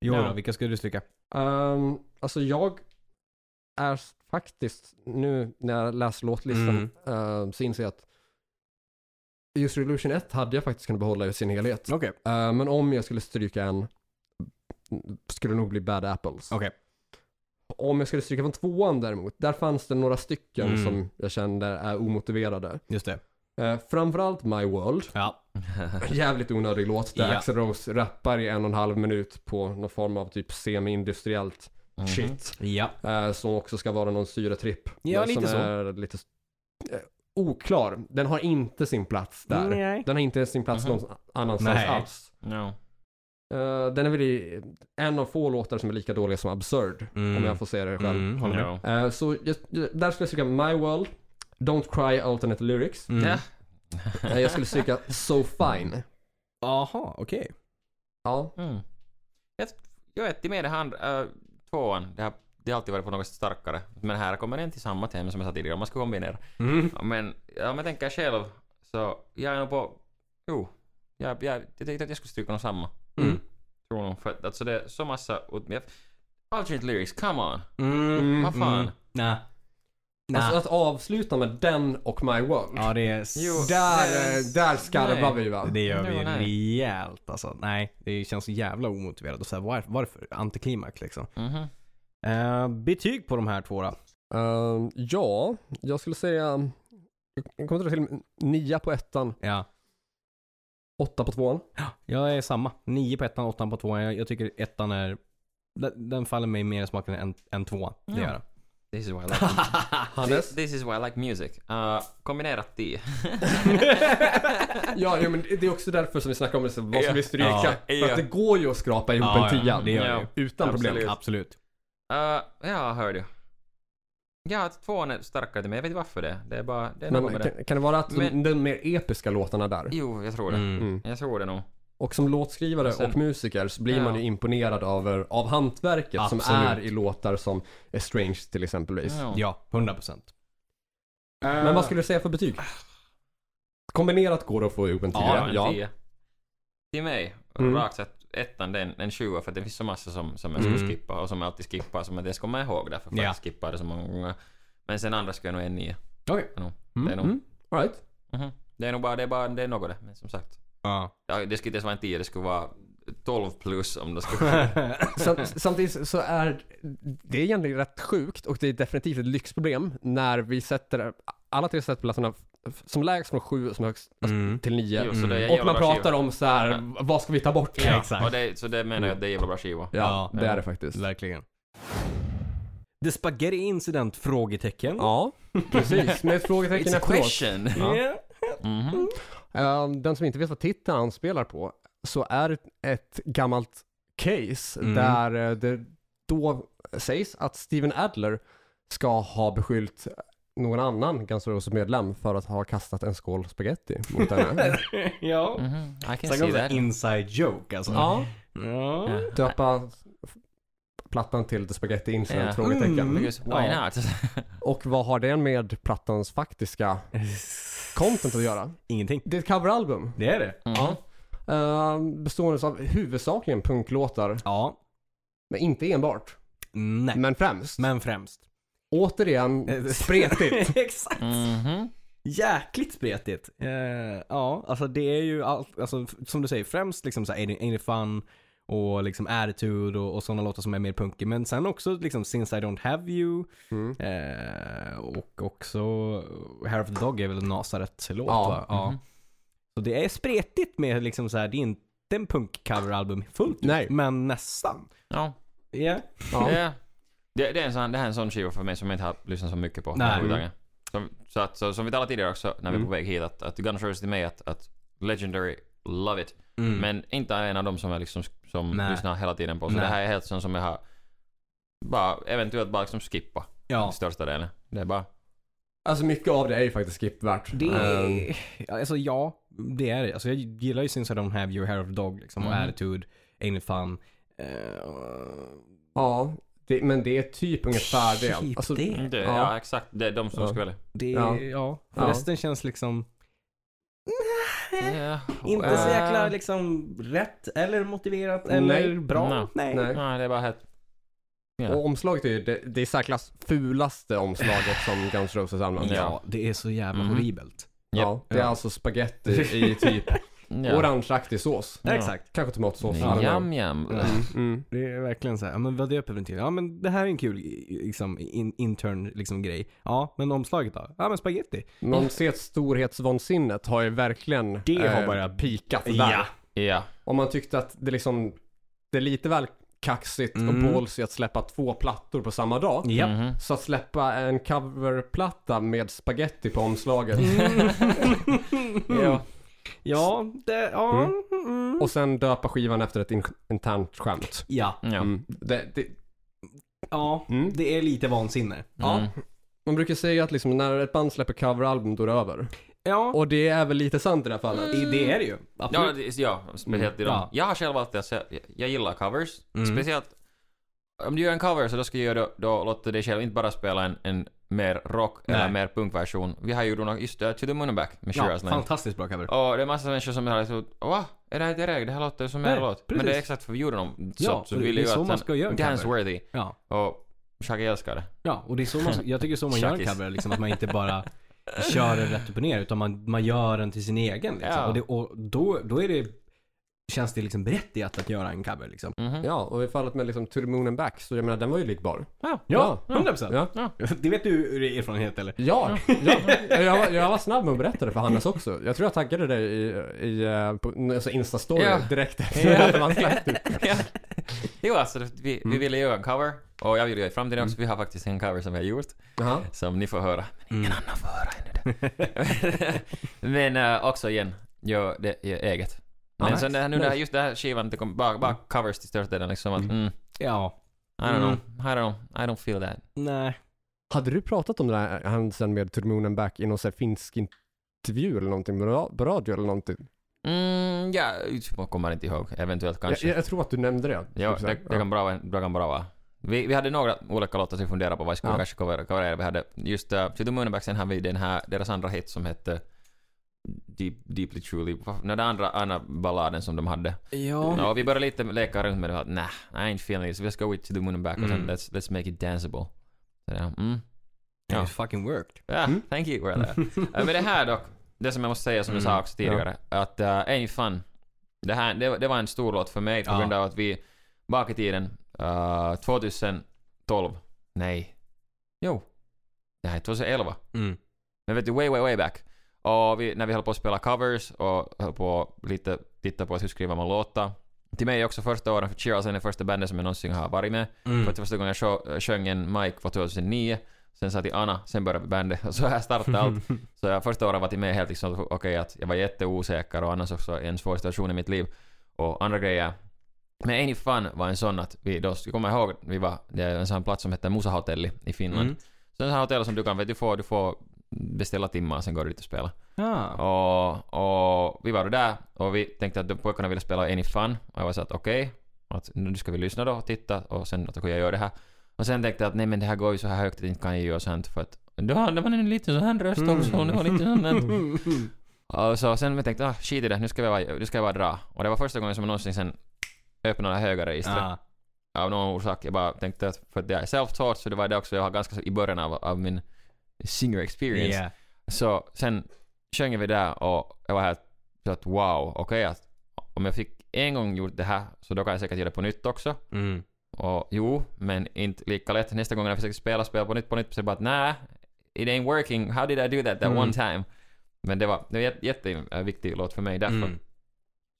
S2: Jo
S3: Ja.
S2: då, vilka skulle du stryka?
S1: Um, alltså jag är faktiskt, nu när jag läser låtlistan, eh, så inser jag att just Illusion 1 hade jag faktiskt kunnat behålla i sin helhet.
S2: Okej.
S1: Eh, men om jag skulle stryka en, skulle det nog bli Bad Apples.
S2: Okej.
S1: Om jag skulle stryka från tvåan däremot, där fanns det några stycken
S2: Mm.
S1: som jag kände är omotiverade.
S2: Just det.
S1: Uh, framförallt My World.
S2: Ja.
S1: jävligt onödig låt där
S2: Ja.
S1: Axl Rose rappar i en och en halv minut på någon form av typ semi-industriellt
S3: Mhm.
S1: shit.
S2: Ja.
S1: Eh, som också ska vara någon syretripp.
S2: Ja,
S1: men
S2: lite
S1: som
S2: så.
S1: är lite eh, oklar. Den har inte sin plats där.
S2: Nej.
S1: Den har inte sin plats
S3: Mhm.
S1: någon annanstans
S2: Nej.
S1: alls.
S3: No.
S1: Eh, den är väl i, en av få låtar som är lika dåliga som Absurd.
S2: Mm.
S1: Om jag får säga det själv.
S2: Mm.
S1: Eh, så jag, där skulle jag stryka My World, Don't Cry Alternate Lyrics.
S2: Mm.
S3: Ja.
S1: Eh, jag skulle stryka So Fine.
S2: Aha, okej.
S1: Ja.
S3: Mm. Jag, jag vet, med det här tvåan, det har, det har alltid varit på något starkare. Men här kommer en till samma tema som jag sa tidigare, man ska kombinera.
S2: Mm.
S3: Men om jag tänker själv, så jag är nog på... Jo, jag, jag, jag tänkte att jag skulle stryka något samma.
S2: Mm.
S3: Tror nog, för att alltså det är så massa... Alternate lyrics, come on!
S2: Mm.
S3: Vad fan?
S2: Mm. Nej. Nej.
S1: Alltså att avsluta med den och My World.
S2: ja, det är...
S3: Jo.
S1: Där, där skarvar vi va?
S2: Det gör vi
S3: nej.
S2: rejält alltså. Nej, det känns så jävla omotiverat. Och så här, var, varför? Antiklimax liksom.
S3: Mhm.
S2: Eh, betyg på de här två då?
S1: Ehm, ja, jag skulle säga... Jag kommer dra till nia på ettan,
S2: Ja.
S1: Åtta på tvåan.
S2: Jag är samma. 9 på ettan, 8 på tvåan. Jag, jag tycker ettan är... Den, den faller mig mer i smaken än, än tvåan. Det
S3: Ja.
S2: gör den.
S3: This is why I like...
S1: Hannes?
S3: this, this is why I like music. Uh, kombinerat 10.
S1: ja, ja, men det är också därför som vi snackar om det, så vad ska vi stryka?
S2: Ja.
S1: För att det går ju att skrapa ihop
S2: Ja,
S1: en
S2: ja,
S1: tia.
S2: det gör
S3: Ja.
S2: det.
S1: Utan problem.
S3: Absolut.
S2: Absolut.
S3: Uh, ja, hör du. Ja, tvåan är starkare men jag vet inte varför det. Det är bara... Det är något
S1: Men
S3: med det.
S1: kan, kan det vara att
S3: Men-
S1: den mer episka låtarna där?
S3: Jo, jag tror det.
S2: Mm.
S1: Mm.
S3: Jag tror det nog.
S1: Och som låtskrivare
S3: Och sen-
S1: och musiker så blir man
S3: Ja.
S1: ju imponerad av, av hantverket som
S2: Absolut.
S1: är i låtar som Estranged till exempelvis.
S3: Ja.
S2: Ja, 100 procent.
S1: Men vad skulle du säga för betyg? Kombinerat går det att få ihop en tia.
S3: Ja, en
S1: ja.
S3: tia. Till mig,
S1: Mm.
S3: rakt sett, ettan den, en sjua för att det finns så massa som, som jag skulle
S2: Mm.
S3: skippa och som jag alltid skippar som jag inte ens kommer ihåg därför för
S2: Ja.
S3: att jag skippar det så många gånger. Men sen andra skulle jag nog en nia.
S2: Okej.
S3: Nog.
S1: Mm,
S3: Det är nog.
S1: mm. All right.
S3: Mhm. Det är nog bara, det är bara, det är något det. Men som sagt.
S2: Ja.
S3: Ja, det skulle inte ens vara en tia, det skulle vara 12 plus om det skulle
S1: Sam, samtidigt så är det är egentligen rätt sjukt och det är definitivt ett lyxproblem när vi sätter alla tre sättplatserna f- som lägst från sju som högst alltså,
S2: Mm.
S1: till nio.
S3: Jo, en
S1: Och man pratar
S3: skiva.
S1: om så här,
S3: Ja.
S1: vad ska vi ta bort?
S2: Ja, exakt.
S3: Och det, så det menar jag att det är jävla bra skiva.
S1: Ja,
S2: Ja.
S1: det är det faktiskt.
S2: Verkligen. The Spaghetti Incident? Frågetecken.
S1: Ja, precis. Med ett frågetecken
S3: It's a question!
S1: Ja.
S2: Yeah.
S3: Mhm.
S1: Eh, den som inte vet vad titeln anspelar på så är det ett gammalt case
S2: Mm.
S1: där eh, det då sägs att Steven Adler ska ha beskyllt någon annan Guns N' Roses-medlem för att ha kastat en skål spaghetti mot henne.
S2: ja.
S3: Mhm. I can
S2: Snacka
S3: see that.
S2: en inside joke alltså.
S1: ja,
S2: Ja.
S1: Döpa plattan till The Spaghetti Incident?
S3: Ja.
S1: Frågetecken.
S2: Mm.
S3: Why not?
S1: Och vad har det med plattans faktiska content att göra?
S2: Ingenting.
S1: Det är ett coveralbum.
S2: Det är det.
S3: Mhm.
S1: Ja. Uh, bestående av huvudsakligen punklåtar,
S2: Ja.
S1: men inte enbart.
S2: Nej.
S1: Men främst.
S2: Men främst.
S1: Återigen, spretigt.
S2: Exakt.
S3: Mhm.
S2: Jäkligt spretigt. Eh, ja, alltså det är ju allt, alltså som du säger, främst liksom så här, Ain't It- Fun och liksom Attitude och, och sådana låtar som är mer punkig. Men sen också liksom Since I Don't Have You
S1: Mm.
S2: eh, och också Hair of the Dog är väl en Nasaret-låt
S1: Ja,
S2: va? Ja.
S3: mhm.
S2: Så det är spretigt med liksom så här, det är inte en punkcoveralbum fullt ut,
S1: Nej.
S2: men nästan.
S3: Ja.
S2: Ja.
S1: Ja.
S3: Ja. Det, det, är en sån, det här är en sån skiva för mig som jag inte har lyssnat så mycket på
S2: Nej.
S3: överhuvudtaget. Som, så att, så, som vi talade tidigare också när vi är
S2: Mm.
S3: på väg hit, att, att Guns Roses till mig att, att Legendary, love it.
S2: Mm.
S3: Men inte en av dem som jag liksom som lyssnar hela tiden på. Så
S2: Nej.
S3: det här är helt sån som jag har bara eventuellt bara liksom skippa
S2: ja.
S3: största delen. Det är bara...
S1: Alltså mycket av det är ju faktiskt skippvärt.
S2: Det är, alltså ja, det är det. Alltså jag gillar ju Since I Don't Have You, Hair of Dog liksom, och
S3: Mhm.
S2: Attitude, Ain't It Fun. Eh,
S1: ja, det, men det är typ ungefär det.
S2: Typ
S1: Alltså,
S2: det.
S3: Det,
S1: Ja.
S3: ja. exakt. Det är de som
S1: Ja.
S3: skulle välja.
S2: det,
S1: Ja.
S2: ja. Resten känns liksom
S3: Ja.
S2: inte så jäkla liksom rätt eller motiverat eller
S1: Nej.
S2: bra.
S3: Nej.
S2: Nej.
S1: Nej.
S3: Nej, det är bara helt... Ja.
S1: Och omslaget är ju det, det är särklass fulaste omslaget som Guns Roses använder.
S2: Ja, det är så jävla
S3: Mhm.
S2: horribelt.
S1: Ja, det är
S2: Ja.
S1: alltså spaghetti i typ
S3: Ja.
S1: Orangeaktig sås.
S2: Ja. Exakt.
S1: Kanske tomatsås.
S3: Mm.
S1: Know.
S3: Jam, jam.
S2: Ja.
S1: Mm.
S2: Det är verkligen så här, ja men vad döper vi den till? Ja men det här är en kul liksom, in, intern liksom, grej. Ja, men omslaget då? Ja men spaghetti.
S1: Man ser storhetsvansinnet har ju verkligen eh,
S2: Det har börjat-
S1: pikat där.
S2: Ja.
S3: Ja.
S1: Om man tyckte att det liksom, det är lite väl kaxigt
S2: Mm.
S1: och ballsy att släppa två plattor på samma dag.
S2: Ja.
S3: Mhm.
S1: Så att släppa en coverplatta med spaghetti på omslaget
S3: Ja.
S2: Ja, det, ja.
S1: Mm.
S2: Mm.
S1: och sen döpa skivan efter ett in- internt skämt.
S2: Ja.
S3: Ja.
S1: Mm. Det, det,
S2: Ja,
S1: Mm.
S2: det är lite vansinne.
S1: Ja.
S3: Mm.
S1: Man brukar säga att liksom när ett band släpper coveralbum då är det över.
S2: Ja,
S1: Och det är väl lite sant i det här fallet.
S2: i- det är det ju.
S3: Ja, det, ja, speciellt i dem.
S2: Ja.
S3: Jag har själv alltid jag, jag gillar covers.
S2: Mm.
S3: Speciellt om du gör en cover så då ska du göra då, då låta dig själv inte bara spela en, en mer rock eller
S2: Nej.
S3: mer punkversion. Vi har ju då nog just det, To the Moon and Back med
S2: Ja,
S3: Lane.
S2: fantastiskt bra cover.
S3: Och det är massa människor som har liksom, va? Är det här ett reg? Det här låter som en låt. Men det är exakt för vi gjorde dem. Så,
S2: Ja,
S3: så
S2: och det-
S3: vill
S2: det är
S3: ju
S2: så
S3: att
S2: man ska göra
S3: dance-worthy.
S2: Ja.
S3: Och Shaggy älskar det.
S2: Ja, och det är så man, jag tycker så man gör en cover, liksom, att man inte bara kör den rätt upp och ner, utan man, man gör den till sin egen. Liksom.
S3: Ja.
S2: Och, det, och då, då är det, känns det liksom berättigat att göra en cover. Liksom.
S3: Mhm.
S1: Ja, och i fallet med liksom To the Moon and Back, så jag menar den var ju likbar.
S3: Ja.
S2: Ja,
S1: Ja.
S2: 100%.
S1: Ja,
S2: Det vet du ur erfarenhet eller?
S1: ja, ja. Jag, var, jag var snabb med att berätta det för Hannes också. Jag tror jag taggade dig i, i eh, på, alltså Insta-story
S3: Ja.
S1: direkt efter att man släppt ut.
S3: ja. Jo, alltså vi, vi
S2: Mm.
S3: ville göra en cover. Och jag vill göra i framtiden också. Vi har faktiskt en cover som vi har gjort.
S1: Jaha.
S3: Som ni får höra.
S2: Mm.
S3: Ingen annan får höra ännu det. Men eh, också igen, gör det är eget. Men sen det här, nu
S1: nice.
S3: det här, just det här skivan, det kom bara, bara covers till största delen liksom att,
S1: Mm.
S3: mm,
S2: Ja.
S3: I don't
S2: Mm.
S3: know, I don't know, I don't feel that.
S2: Nej.
S1: Hade du pratat om den här händelsen med To the Moon and Back i någon sån här finsk intervju eller någonting på ra- på radio eller någonting?
S3: Mm, ja, jag kommer inte ihåg. Eventuellt kanske.
S1: Jag, jag tror att du nämnde det.
S3: Ja,
S1: Typ så
S3: det,
S1: här.
S3: det, kan bra, vara- det kan bra vara. Vi, vi hade några olika låtar som vi funderade på vad vi skulle
S1: Ja.
S3: kanske cover- coverera. Vi hade just uh, To the Moonback, sen har vi den här, deras andra hit som hette Deep, Deeply Truly. Vad- Den andra, andra balladen som de hade.
S2: Ja.
S3: Ja, och vi började lite leka runt med det. att, Nah, I ain't feeling it. So let's go with To the Moon and Back
S2: Mm.
S3: let's, let's make it danceable. Så, ja, mm.
S2: Ja.
S3: Ja.
S2: It fucking worked.
S3: Ja,
S1: Mm.
S3: thank you. Brother. Uh, men det här dock, det som jag måste säga som jag sa
S2: Mm,
S3: också tidigare, att uh, Ain't Fun, det, här, det, det var en stor låt för mig på
S2: Ja.
S3: grund av att vi bak i tiden, uh, 2012, nej, jo, det här är 2011,
S2: Mm.
S3: men vet du, way, way, way back. Och vi, när vi höll på att spela covers och höll på lite titta på att hur skriver man låtar. Till mig också första åren, för Cheers är det första bandet som jag någonsin har varit med.
S2: Mm.
S3: För första gången jag sjö- sjöng en mic var 2009. Sen sa till Anna, sen började bandet. Och så har jag startat allt. Så jag första året var till mig helt liksom, okej att jag var jätteosäker och annars också en svår situation i mitt liv. Och andra grejer. Men Any Fun var en sån att vi då, jag kommer ihåg, vi var, det är en sån plats som heter Musa Hotelli i Finland.
S2: Mm.
S3: Så en sån här hotell som du kan, vet du får, du får beställa timmar, sen går du dit och spelar.
S2: Ja.
S3: Och, och vi var då där och vi tänkte att de pojkarna ville spela Any Fun. Och jag var så att okej, att nu ska vi lyssna då och titta och sen att jag gör det här. Och sen tänkte jag att nej men det här går ju så här högt att inte kan jag göra sånt för att det var, det var en liten sån här röst också och det var lite sån här. Och så sen jag tänkte ah skit i det, nu ska, vi bara, nu ska jag bara dra. Och det var första gången som jag någonsin sen öppnade högerregistret.
S2: Ah.
S3: Av någon orsak. Jag bara tänkte att för att det är self-taught så det var det också jag var ganska i början av, av min singer experience.
S2: Yeah.
S3: Så sen sjöng vi där och jag var helt så att wow, okej att om jag fick en gång gjort det här så då kan jag säkert göra det på nytt också.
S2: Mm.
S3: Och jo, men inte lika lätt. Nästa gång när jag försöker spela spela på nytt på nytt så bara att nej, it ain't working. How did I do that that
S2: Mm.
S3: one time? Men det var, det var jätte, jätteviktig låt för mig därför.
S2: Mm.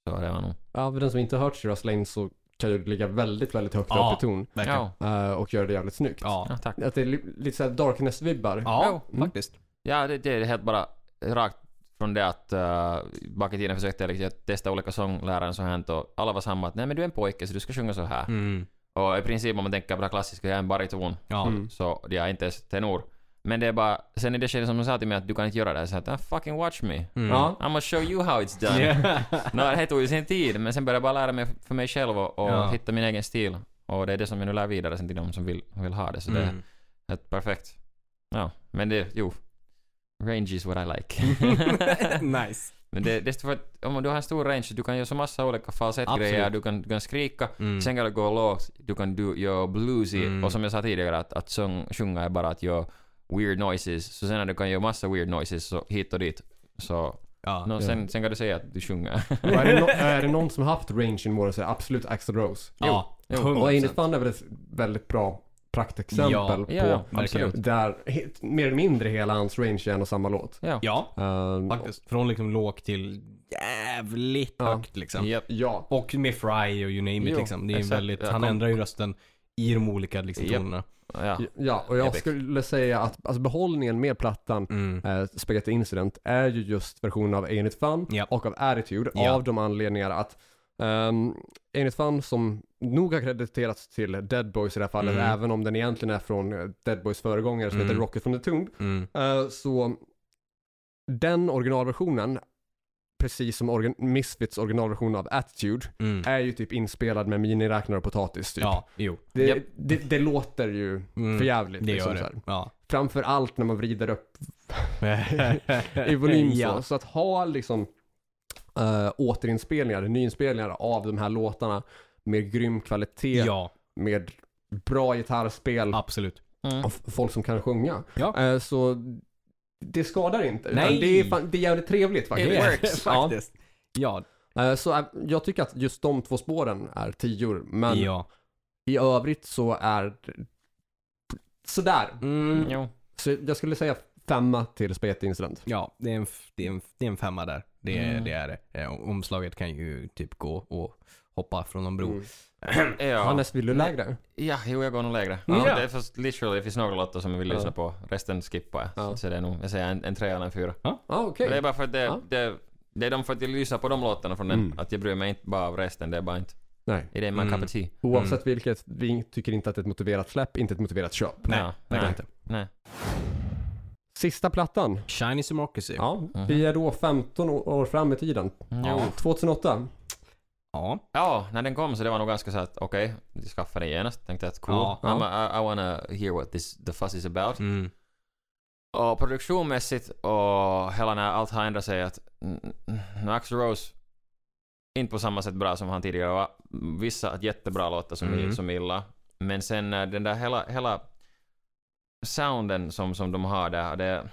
S3: Så det var nog.
S1: Ja, för den som inte har hört Shiraz Lane så kan ju ligga väldigt, väldigt högt
S2: Ja.
S1: upp i ton.
S3: Ja,
S1: eh, och göra det jävligt snyggt.
S2: Ja.
S3: tack.
S1: Att det är li- lite såhär Darkness-vibbar.
S2: Ja,
S1: Mm.
S2: faktiskt.
S3: Ja, det, det är helt bara rakt från det att uh, bak i tiden försökte jag liksom testa olika sånglärare så här och alla var samma att nej men du är en pojke så du ska sjunga så här.
S2: Mm.
S3: Och i princip om man tänker på det klassiska, jag är en bariton.
S2: Ja.
S1: Mm.
S3: Så jag är inte ens tenor. Men det är bara, sen i det skedet som de sa till mig att du kan inte göra det här, så att ah, fucking watch me.
S2: Mm.
S1: Ja.
S3: I'm gonna show you how it's done.
S2: Yeah.
S3: Nå, det tog ju sin tid, men sen började jag bara lära mig för mig själv och, och
S2: Ja.
S3: hitta min egen stil. Och det är det som jag nu lär vidare sen till de som vill, vill ha det, så det är
S2: Mm.
S3: helt perfekt. Ja, men det, jo. Range is what I like.
S2: nice.
S3: men det, det är för att om du har en stor range, du kan göra så massa olika falsettgrejer, du kan, du kan skrika,
S2: Mm.
S3: Sen kan du gå lågt, du kan du göra bluesy,
S2: Mm.
S3: och som jag sa tidigare att, att sång, sjunga är bara att göra weird noises, så sen när du kan göra massa weird noises så hit och dit, så
S2: Ja.
S3: Nå, sen, sen kan du säga att du sjunger.
S1: Är, det no- är det någon som haft range in Water så är det absolut Axl Rose.
S2: Ja.
S3: Jo.
S2: 100%.
S1: Och It Fun är väl ett väldigt bra praktexempel
S2: Ja,
S1: på
S3: ja, absolut.
S1: där he- mer eller mindre hela hans range är en och samma låt.
S3: Ja.
S2: Ja,
S1: Ehm,
S2: faktiskt. Från liksom lågt till jävligt
S1: Ja.
S2: högt liksom.
S3: Japp.
S1: Ja.
S2: Och med Fry och you name it
S3: Jo,
S2: liksom. Det är
S3: exakt.
S2: väldigt, han
S3: kom-
S2: ändrar ju rösten i de olika liksom,
S3: Japp.
S2: tonerna.
S3: Ja.
S1: Ja, och jag
S3: Epic.
S1: skulle säga att alltså, behållningen med plattan
S2: Mm.
S1: eh, Spaghetti Incident är ju just versionen av Ain't It Fun
S2: Ja.
S1: och av Attitude
S2: Ja.
S1: av de anledningar att um, Ain't It Fun som nog har krediterats till Dead Boys i det här fallet
S2: Mm.
S1: även om den egentligen är från eh, Dead Boys föregångare som
S2: Mm.
S1: heter Rocket from the Tomb
S2: Mm.
S1: Eh, så den originalversionen precis som organ- Misfits originalversion av Attitude
S2: Mm.
S1: är ju typ inspelad med miniräknare och potatis typ.
S2: Ja, jo.
S1: Det,
S3: Japp.
S1: det, det låter ju
S2: Mm.
S1: för jävligt.
S2: Det
S1: liksom,
S2: gör
S1: så här.
S2: det. Ja.
S1: Framför allt när man vrider upp i volym så.
S2: ja.
S1: Så att ha liksom uh, återinspelningar, nyinspelningar av de här låtarna med grym kvalitet,
S2: ja,
S1: med bra gitarrspel
S2: absolut.
S3: Mm.
S1: folk som kan sjunga.
S2: Ja.
S1: Eh, så det skadar inte.
S2: Nej.
S1: Det är, fan, det är jävligt trevligt faktiskt.
S3: It works.
S1: Ja.
S2: Faktiskt. Ja.
S1: Eh, så eh, jag tycker att just de två spåren är tior, men
S2: ja.
S1: i övrigt så är det sådär.
S2: Mm.
S3: Jo.
S1: Så jag skulle säga femma till Spaghetti Incident.
S2: Ja, det är en, det är en, det är en femma där. Det, är-
S3: Mm.
S2: det är det. Eh, Omslaget kan ju typ gå och hoppa från någon bro.
S1: Mm.
S3: Ja.
S1: Hannes, vill du lägre?
S3: Ja, jo jag går nog lägre.
S2: Ja.
S3: Ja. Det är fast literally, det finns några låtar som jag vill
S1: Ja.
S3: lyssna på. Resten skippar jag.
S1: Ja.
S3: Så det är nog, jag säger en, en trea eller en fyra.
S1: Ja, ah.
S3: Men Det är bara för att det,
S1: Ja.
S3: det, det är de för att jag lyssnar på de låtarna från den.
S1: Mm.
S3: Att jag bryr mig inte bara av resten, det är bara inte.
S1: Nej.
S3: Det är my
S2: Mm.
S3: tea.
S1: Oavsett vilket, vi tycker inte att det är ett motiverat släpp, inte ett motiverat köp.
S2: Nej,
S3: ja,
S2: det är
S3: nej,
S2: inte.
S3: nej.
S1: Sista plattan.
S2: Shiny Democracy.
S1: Ja,
S3: Mhm.
S1: vi är då 15 å- år fram i tiden.
S3: Jo.
S1: 2008.
S2: Ja.
S3: Ja, när den kom så det var nog ganska så att okej, okay, skaffade den genast. Tänkte att cool,
S2: Ja.
S3: I, I wanna hear what this, the fuss is about.
S2: Mm.
S3: Och produktionmässigt och hela när allt har ändrat sig att Axl Rose inte på samma sätt bra som han tidigare var. Vissa jättebra låtar som,
S2: Mm.
S3: mm. som gillar. Men sen eh, den där hela, hela sounden som, som de har där. Det,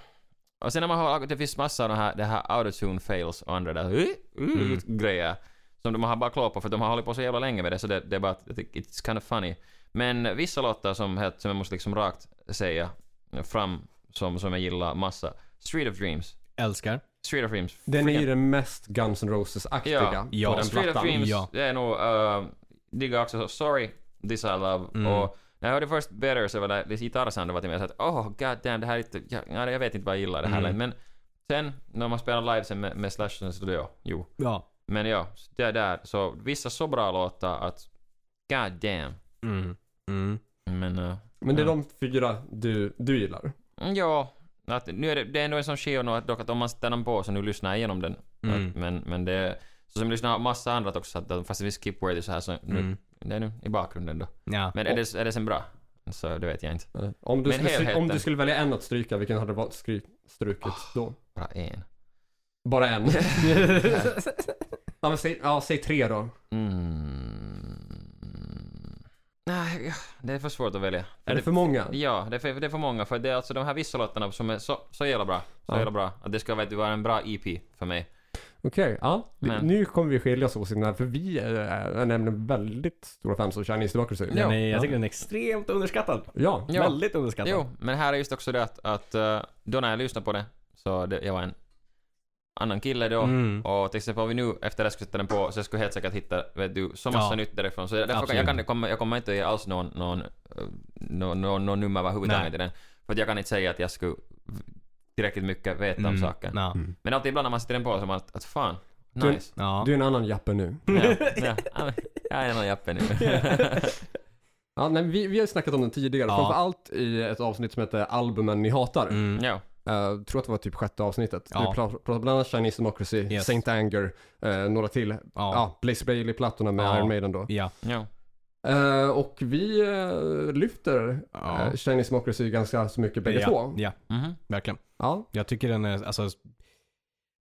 S3: och sen när man har, det finns massa av de här, det här autotune fails och andra där
S2: Mm.
S3: grejer. Som de har bara klå på för de har hållit på så jävla länge med det så det, det är bara att it's kind of funny. Men vissa låtar som, helt- som jag måste liksom rakt säga fram som, som jag gillar massa. Street of Dreams.
S2: Älskar.
S3: Street of Dreams.
S1: Den är ju den mest Guns N' Roses-aktiga
S3: Ja,
S2: ja,
S1: på den
S3: Street of
S1: plattan.
S3: Dreams,
S2: Ja.
S3: det är nog, uh, diggar också Sorry, This I Love.
S2: Mm.
S3: Och när jag hörde först Better så var det, det gitarrsoundet var till mig så att oh god damn det här är inte, jag, ja, jag vet inte vad jag gillar det här
S2: Mm.
S3: men sen när man spelar live sen med, med Slash så då ja, jo.
S2: Ja.
S3: Men ja, det är där, så vissa så bra låtar att god damn.
S2: Mm. Mm.
S3: Men uh,
S1: Men det är
S3: Ja.
S1: de fyra du, du gillar.
S3: Mm, Ja, att nu är det, det är ändå en sån skiva nu att dock att om man sätter den på så nu lyssnar jag igenom den.
S2: Mm.
S3: Att, men, men det så som jag lyssnar massa andra också, att, fast finns skip-worthy så här så nu,
S2: Mm.
S3: det är nu i bakgrunden då.
S2: Ja.
S3: Men är det, är det sen bra? Så det vet jag inte.
S1: Eh, Om du,
S3: Men
S1: skulle,
S3: helheten.
S1: om du skulle välja en att stryka, vilken hade du skry, strukit då?
S3: Bara en.
S1: Bara en? ja, men säg, ja, säg tre då.
S3: Mm. Nej, det är för svårt att välja.
S1: Är det för många?
S3: Ja, det är för, det är för många. För det är alltså de här vissa låtarna som är så, så jävla bra. Så
S1: Ja.
S3: jävla bra. Att det ska vet du, vara en bra EP för mig.
S1: Okej, ja. Vi-
S3: Men-
S1: Nu kommer vi skilja oss åt här, för vi är, är nämligen väldigt stora fans av Chinese Democracy.
S3: Ja.
S2: Den är, jag
S1: Ja.
S2: tycker den är extremt underskattad.
S1: Ja.
S3: Ja.
S2: Väldigt underskattad.
S3: Jo, men här är just också det att, att eh, då när jag lyssnade på det så det, jag var en annan kille då.
S2: Mm.
S3: Och till exempel om vi nu efter det skulle sätta den på så jag skulle helt säkert hitta, vet du, så massa
S2: Ja.
S3: nytt därifrån. Så därför kan, jag, kan, komma, jag kommer inte ge alls någon, någon, någon, någon, någon nummer överhuvudtaget till den. För att jag kan inte säga att jag skulle tillräckligt mycket veta om
S2: Mm.
S3: saken.
S2: Ja.
S1: Mm.
S3: Men alltid ibland när man sätter den på så man att, att fan,
S1: Du-
S3: nice.
S2: Ja.
S1: Du är en annan Jappe nu.
S3: ja, ja, ja, jag är någon jappe nu.
S1: Ja, nej, vi, vi har ju snackat om den tidigare,
S2: Ja.
S1: framförallt i ett avsnitt som heter Albumen ni hatar.
S2: Mm.
S3: ja.
S1: Jag tror att det var typ sjätte avsnittet.
S2: Ja.
S1: Vi pra- pratade bland annat Chinese Democracy,
S2: Yes.
S1: Saint Anger, eh, några till. Ja.
S2: Ja.
S1: Blaze Bailey-plattorna med
S2: Ja.
S1: Iron Maiden då.
S2: Ja.
S3: ja.
S1: Eh, och vi eh, lyfter
S2: Ja.
S1: Chinese Democracy ganska så mycket bägge
S2: ja.
S1: två.
S2: Ja,
S3: Mhm.
S2: verkligen.
S1: Ja.
S2: Jag tycker den är, alltså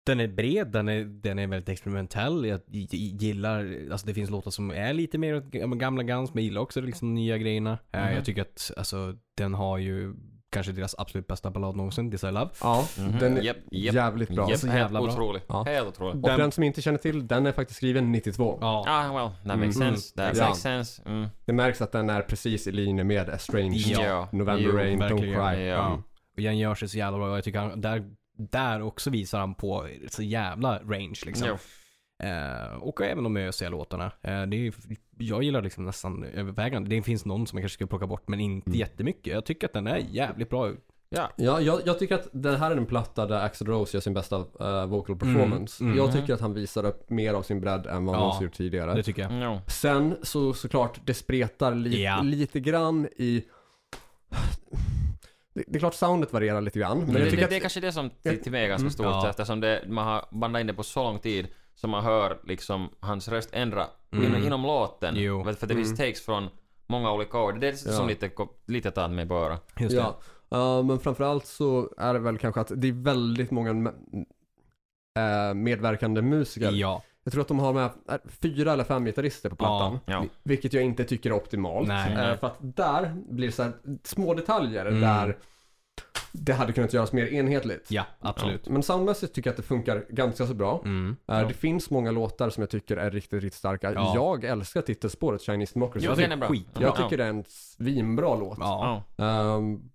S2: den är bred, den är, den är väldigt experimentell. Jag gillar, alltså det finns låtar som är lite mer gamla Guns, men jag gillar också liksom nya grejerna. Eh,
S3: Mhm.
S2: Jag tycker att, alltså den har ju kanske deras absolut bästa ballad någonsin, This I Love.
S1: Ja,
S3: Mhm.
S1: den är
S3: Japp, japp,
S1: jävligt bra.
S3: Japp,
S2: Så jävla bra.
S3: otrolig.
S1: Ja.
S3: Helt otrolig.
S1: Och
S2: Den-
S1: den som inte känner till, den är faktiskt skriven 92.
S2: Ja.
S3: Ah, well, that makes
S1: Mm.
S3: sense. That
S1: Ja.
S3: makes sense. Mm.
S1: Det märks att den är precis i linje med Estranged,
S3: Ja.
S1: November
S3: Jo,
S1: Rain, Don't
S2: verkligen.
S1: Cry.
S3: Ja.
S2: Och Jan gör sig så jävla bra. Jag tycker han, där, där också visar han på så jävla range liksom.
S3: Jo.
S2: Eh, och även de ösiga låtarna. Eh, det är, jag gillar liksom nästan övervägande. Det finns någon som jag kanske skulle plocka bort, men inte
S1: Mm.
S2: jättemycket. Jag tycker att den är jävligt bra.
S3: Ja.
S1: Ja, jag, jag tycker att det här är en platta där Axl Rose gör sin bästa eh, vocal performance.
S2: Mm, mm.
S1: Jag tycker att han visar upp mer av sin bredd än vad han
S2: Ja,
S1: någonsin gjort tidigare.
S2: Det tycker jag.
S3: Jo.
S1: Sen så såklart, det spretar li
S2: Ja.
S1: lite grann i... Det, det är klart soundet varierar lite grann, men
S3: Men
S1: jag
S3: det,
S1: tycker
S3: det,
S1: att...
S3: det är kanske det som till, till mig är ganska
S1: Mm.
S3: stort
S2: Ja.
S3: eftersom det, man har bandat in det på så lång tid så man hör liksom hans röst ändra
S2: Mm.
S3: inom, inom låten.
S2: Jo.
S3: För för det finns takes från många olika ord. Det är det som
S1: Ja.
S3: lite, lite tar mig bara.
S2: Just.
S1: Ja, uh, men framförallt så är det väl kanske att det är väldigt många me- eh, medverkande musiker.
S2: Ja.
S1: Jag tror att de har med eh, fyra eller fem gitarrister på plattan.
S3: Ja.
S1: Vi- Vilket jag inte tycker är optimalt.
S2: Nej.
S1: Eh,
S3: Nej.
S1: för att där blir det så här små detaljer
S2: Mm.
S1: där det hade kunnat göras mer enhetligt.
S2: Ja, absolut.
S1: Men soundmässigt tycker jag att det funkar ganska så bra.
S2: Mm.
S1: Eh,
S3: Ja.
S1: Det finns många låtar som jag tycker är riktigt, riktigt starka.
S2: Ja.
S1: Jag älskar titelspåret Chinese Democracy.
S3: Ja,
S1: jag,
S3: den är bra.
S1: jag tycker det är en svinbra låt.
S2: Ja.
S3: Ja.
S1: Um,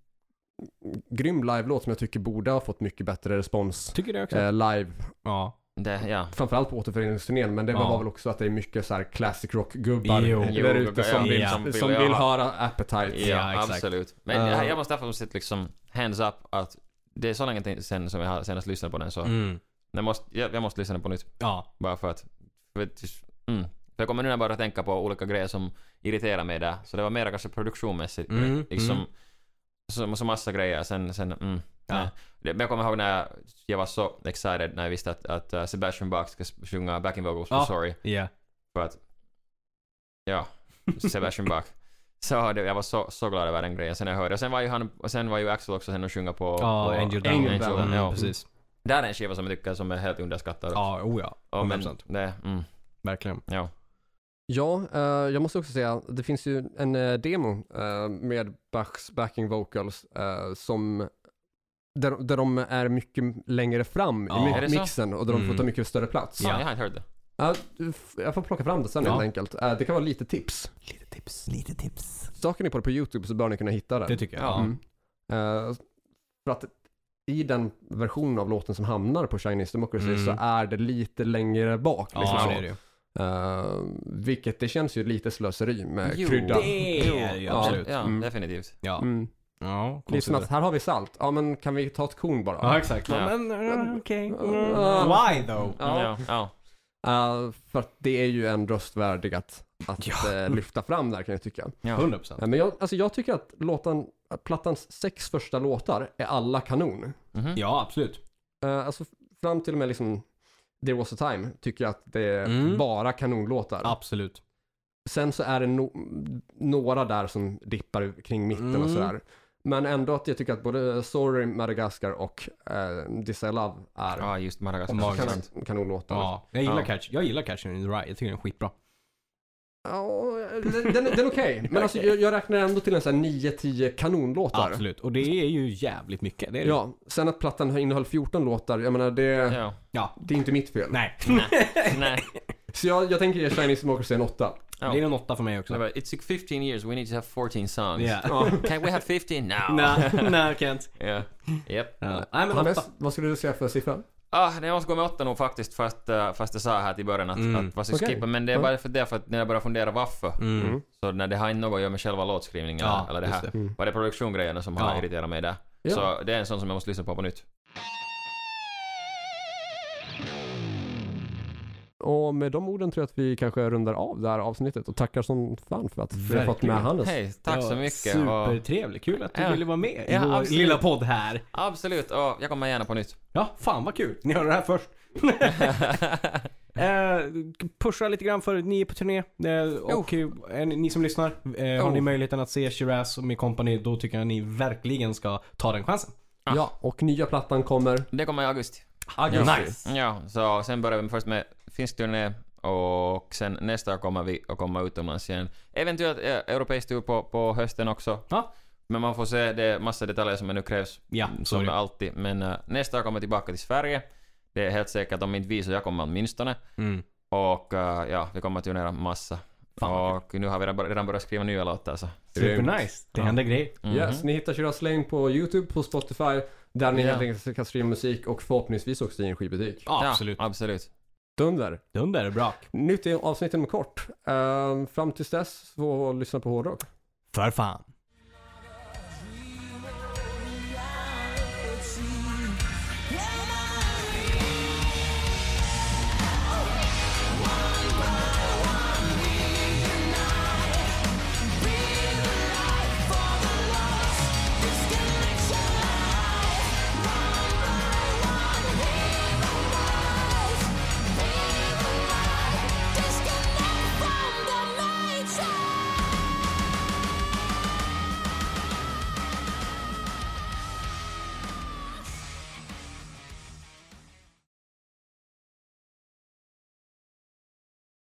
S1: grym live-låt som jag tycker borde ha fått mycket bättre respons
S2: Tycker det också.
S1: eh, live.
S2: Ja.
S3: Det, ja.
S1: Framförallt på återföreningsturnén, men det var
S2: Ja.
S1: väl också att det är mycket så här classic rock-gubbar där ute som
S3: ja,
S1: vill,
S2: ja.
S1: som
S3: Vill
S1: höra Appetite.
S3: Ja,
S2: Ja,
S3: absolut. Men här, jag måste därför sätta liksom hands up att det är så länge sen som jag senast lyssnat på den så
S2: Mm.
S3: jag, måste, jag, jag måste lyssna på nytt.
S2: Ja.
S3: Bara för att... För, mm. för jag kommer nu bara att tänka på olika grejer som irriterar mig där. Så det var mera kanske produktionsmässigt.
S2: Mm,
S3: Liksom,
S2: mm.
S3: så, så massa grejer. Sen, sen mm,
S2: Ja.
S3: Men jag kommer ihåg när jag, jag var så excited när jag visste att, att uh, Sebastian Bach ska sjunga backing vocals på
S2: Ja.
S3: Sorry.
S2: Ja.
S3: För att... Ja, Sebastian Bach. Så det, jag var så, så glad över den grejen sen jag hörde. Och sen var ju han, och sen var ju Axel också sen och sjunga på...
S2: Ja,
S3: på
S2: Angel Down.
S1: Angel
S3: Angel
S1: Down,
S2: Mm,
S3: ja.
S2: precis.
S3: Det här är en skiva som jag tycker som är helt underskattad. också.
S2: Ja, oh ja.
S3: Ja, men
S2: 100%.
S3: det, mm,
S2: Verkligen.
S3: ja.
S1: Ja, eh, jag måste också säga, det finns ju en eh, demo eh, med Bachs backing vocals eh, som där, där de är mycket längre fram
S2: Ja.
S1: i
S3: det
S1: mi-
S3: så?
S1: mixen och där de får
S2: Mm.
S1: ta mycket större plats.
S3: ja.
S2: Ja.
S3: Jag har inte hört det.
S1: Ja, f- jag får plocka fram det sen
S2: Ja.
S1: helt enkelt. Eh, det kan vara lite tips.
S2: Lite tips, lite tips.
S1: Söker ni på det på YouTube så bör ni kunna hitta det.
S2: Det tycker jag.
S3: Ja.
S1: Mm. Eh, för att i den version av låten som hamnar på Chinese Democracy
S2: Mm.
S1: så är det lite längre bak.
S2: Ja,
S1: liksom så.
S2: det är det ju.
S1: Eh, vilket det känns ju lite slöseri med
S3: Jo,
S1: krydda.
S2: det är det ju
S1: Ja.
S2: absolut.
S3: Ja,
S1: Mm.
S3: definitivt.
S2: Ja.
S1: Mm.
S2: Ja,
S1: Det är som att här har vi salt. Ja men kan vi ta ett korn bara?
S2: Ja, exakt.
S3: Ja.
S2: Men, uh, okej.
S1: Ja.
S2: Why though?
S1: Ja.
S3: Ja. ja.
S1: Eh, för att det är ju en röst värdig att, att
S2: Ja.
S1: eh, lyfta fram där kan jag tycka.
S3: ja.
S2: 100 procent.
S1: Eh, men jag, alltså jag tycker att låten, att plattans sex första låtar är alla kanon.
S3: Mhm.
S2: Ja, absolut.
S1: Eh, alltså fram till och med liksom There was a time tycker jag att det är
S2: Mm.
S1: bara kanonlåtar.
S2: Absolut.
S1: Sen så är det no- några där som dippar kring mitten och
S2: Mm.
S1: sådär. Men ändå att jag tycker att både Sorry, Madagaskar och uh, This I Love är
S3: Ja, just Madagaskar.
S2: Och Magiskt.
S3: Sant.
S1: kan- kanonlåtar.
S2: Ja, jag gillar
S3: Ja.
S2: Catch. Jag gillar Catcher in the Rye. Jag tycker den är skitbra.
S1: Ja, den, den, är okej. Men alltså jag, jag räknar ändå till en sån här 9-10 kanonlåtar.
S2: Absolut. Och det är ju jävligt mycket. Det är det.
S1: Ja, sen att plattan innehöll 14 låtar, jag menar det,
S3: Ja.
S2: Ja.
S1: det är inte mitt fel.
S2: Nej.
S3: Nej.
S1: Så jag, jag tänker ge Chinese Democracy en 8.
S3: Ja.
S2: Det är en åtta för mig också.
S3: Var, It took 15 years, we need to have 14 songs.
S2: Ja.
S1: Ja.
S3: Can we have 15 now?
S2: Nej, nej, Kent.
S3: Ja. Yep.
S2: Men åtta.
S1: Hannes, vad skulle du säga för siffra?
S3: Ah, nej, jag måste gå med åtta nog faktiskt fast, fast jag sa här till början att,
S2: Mm.
S3: att vad ska
S1: Okej.
S3: skippa men det är bara för det för att när jag börjar fundera varför
S2: Mm.
S3: så när det har inte något att göra med själva låtskrivningen
S2: Ja,
S3: eller det här
S2: det.
S1: Mm.
S3: var det produktiongrejerna som har
S2: Ja.
S3: irriterat mig där.
S1: Ja.
S3: Så det är en sån som jag måste lyssna på på nytt.
S1: Och med de orden tror jag att vi kanske rundar av det här avsnittet och tackar som fan för att vi har fått med. Hannes.
S3: Hej, tack
S2: Ja,
S3: så mycket.
S2: Supertrevligt. Kul att du
S3: Ja.
S2: ville vara med i
S3: Ja,
S2: vår
S3: absolut.
S2: lilla podd här.
S3: absolut, och jag kommer gärna på nytt.
S2: Ja, fan vad kul. Ni hörde det här först. eh, pusha lite grann för ni är på turné. Eh, och eh, ni som lyssnar, eh, har ni möjligheten att se Shiraz och min company, då tycker jag ni verkligen ska ta den chansen.
S1: Ja, och nya plattan kommer
S3: det kommer i augusti.
S1: Augusti.
S2: Nice.
S3: Ja, så sen börjar vi först med finsk turné och sen nästa år kommer vi att komma utomlands igen. Eventuellt eh, europeisk tur på, på hösten också.
S2: Ja.
S3: Men man får se, det är massa detaljer som ännu krävs.
S2: Ja,
S3: som
S2: sorry.
S3: alltid. Men eh, nästa år kommer jag tillbaka till Sverige. Det är helt säkert, om inte vi så jag kommer åtminstone.
S2: Mm.
S3: Och eh, ja, vi kommer att turnera massa.
S2: Fan
S3: och nu har vi redan, börjat skriva nya låtar så.
S2: Supernice. Det
S3: Ja.
S2: händer grejer.
S3: Mhm.
S1: Yes, ni hittar Shiraz Lane på YouTube, på Spotify, där ni
S3: Ja.
S1: helt enkelt kan streama musik och förhoppningsvis också i en skivbutik.
S2: Ja,
S3: Ja,
S2: absolut.
S3: absolut.
S1: Dunder.
S2: Dunder, bra.
S1: Nytt i avsnitt inom kort. Ehm, fram tills dess, så lyssna på hårdrock.
S2: För fan.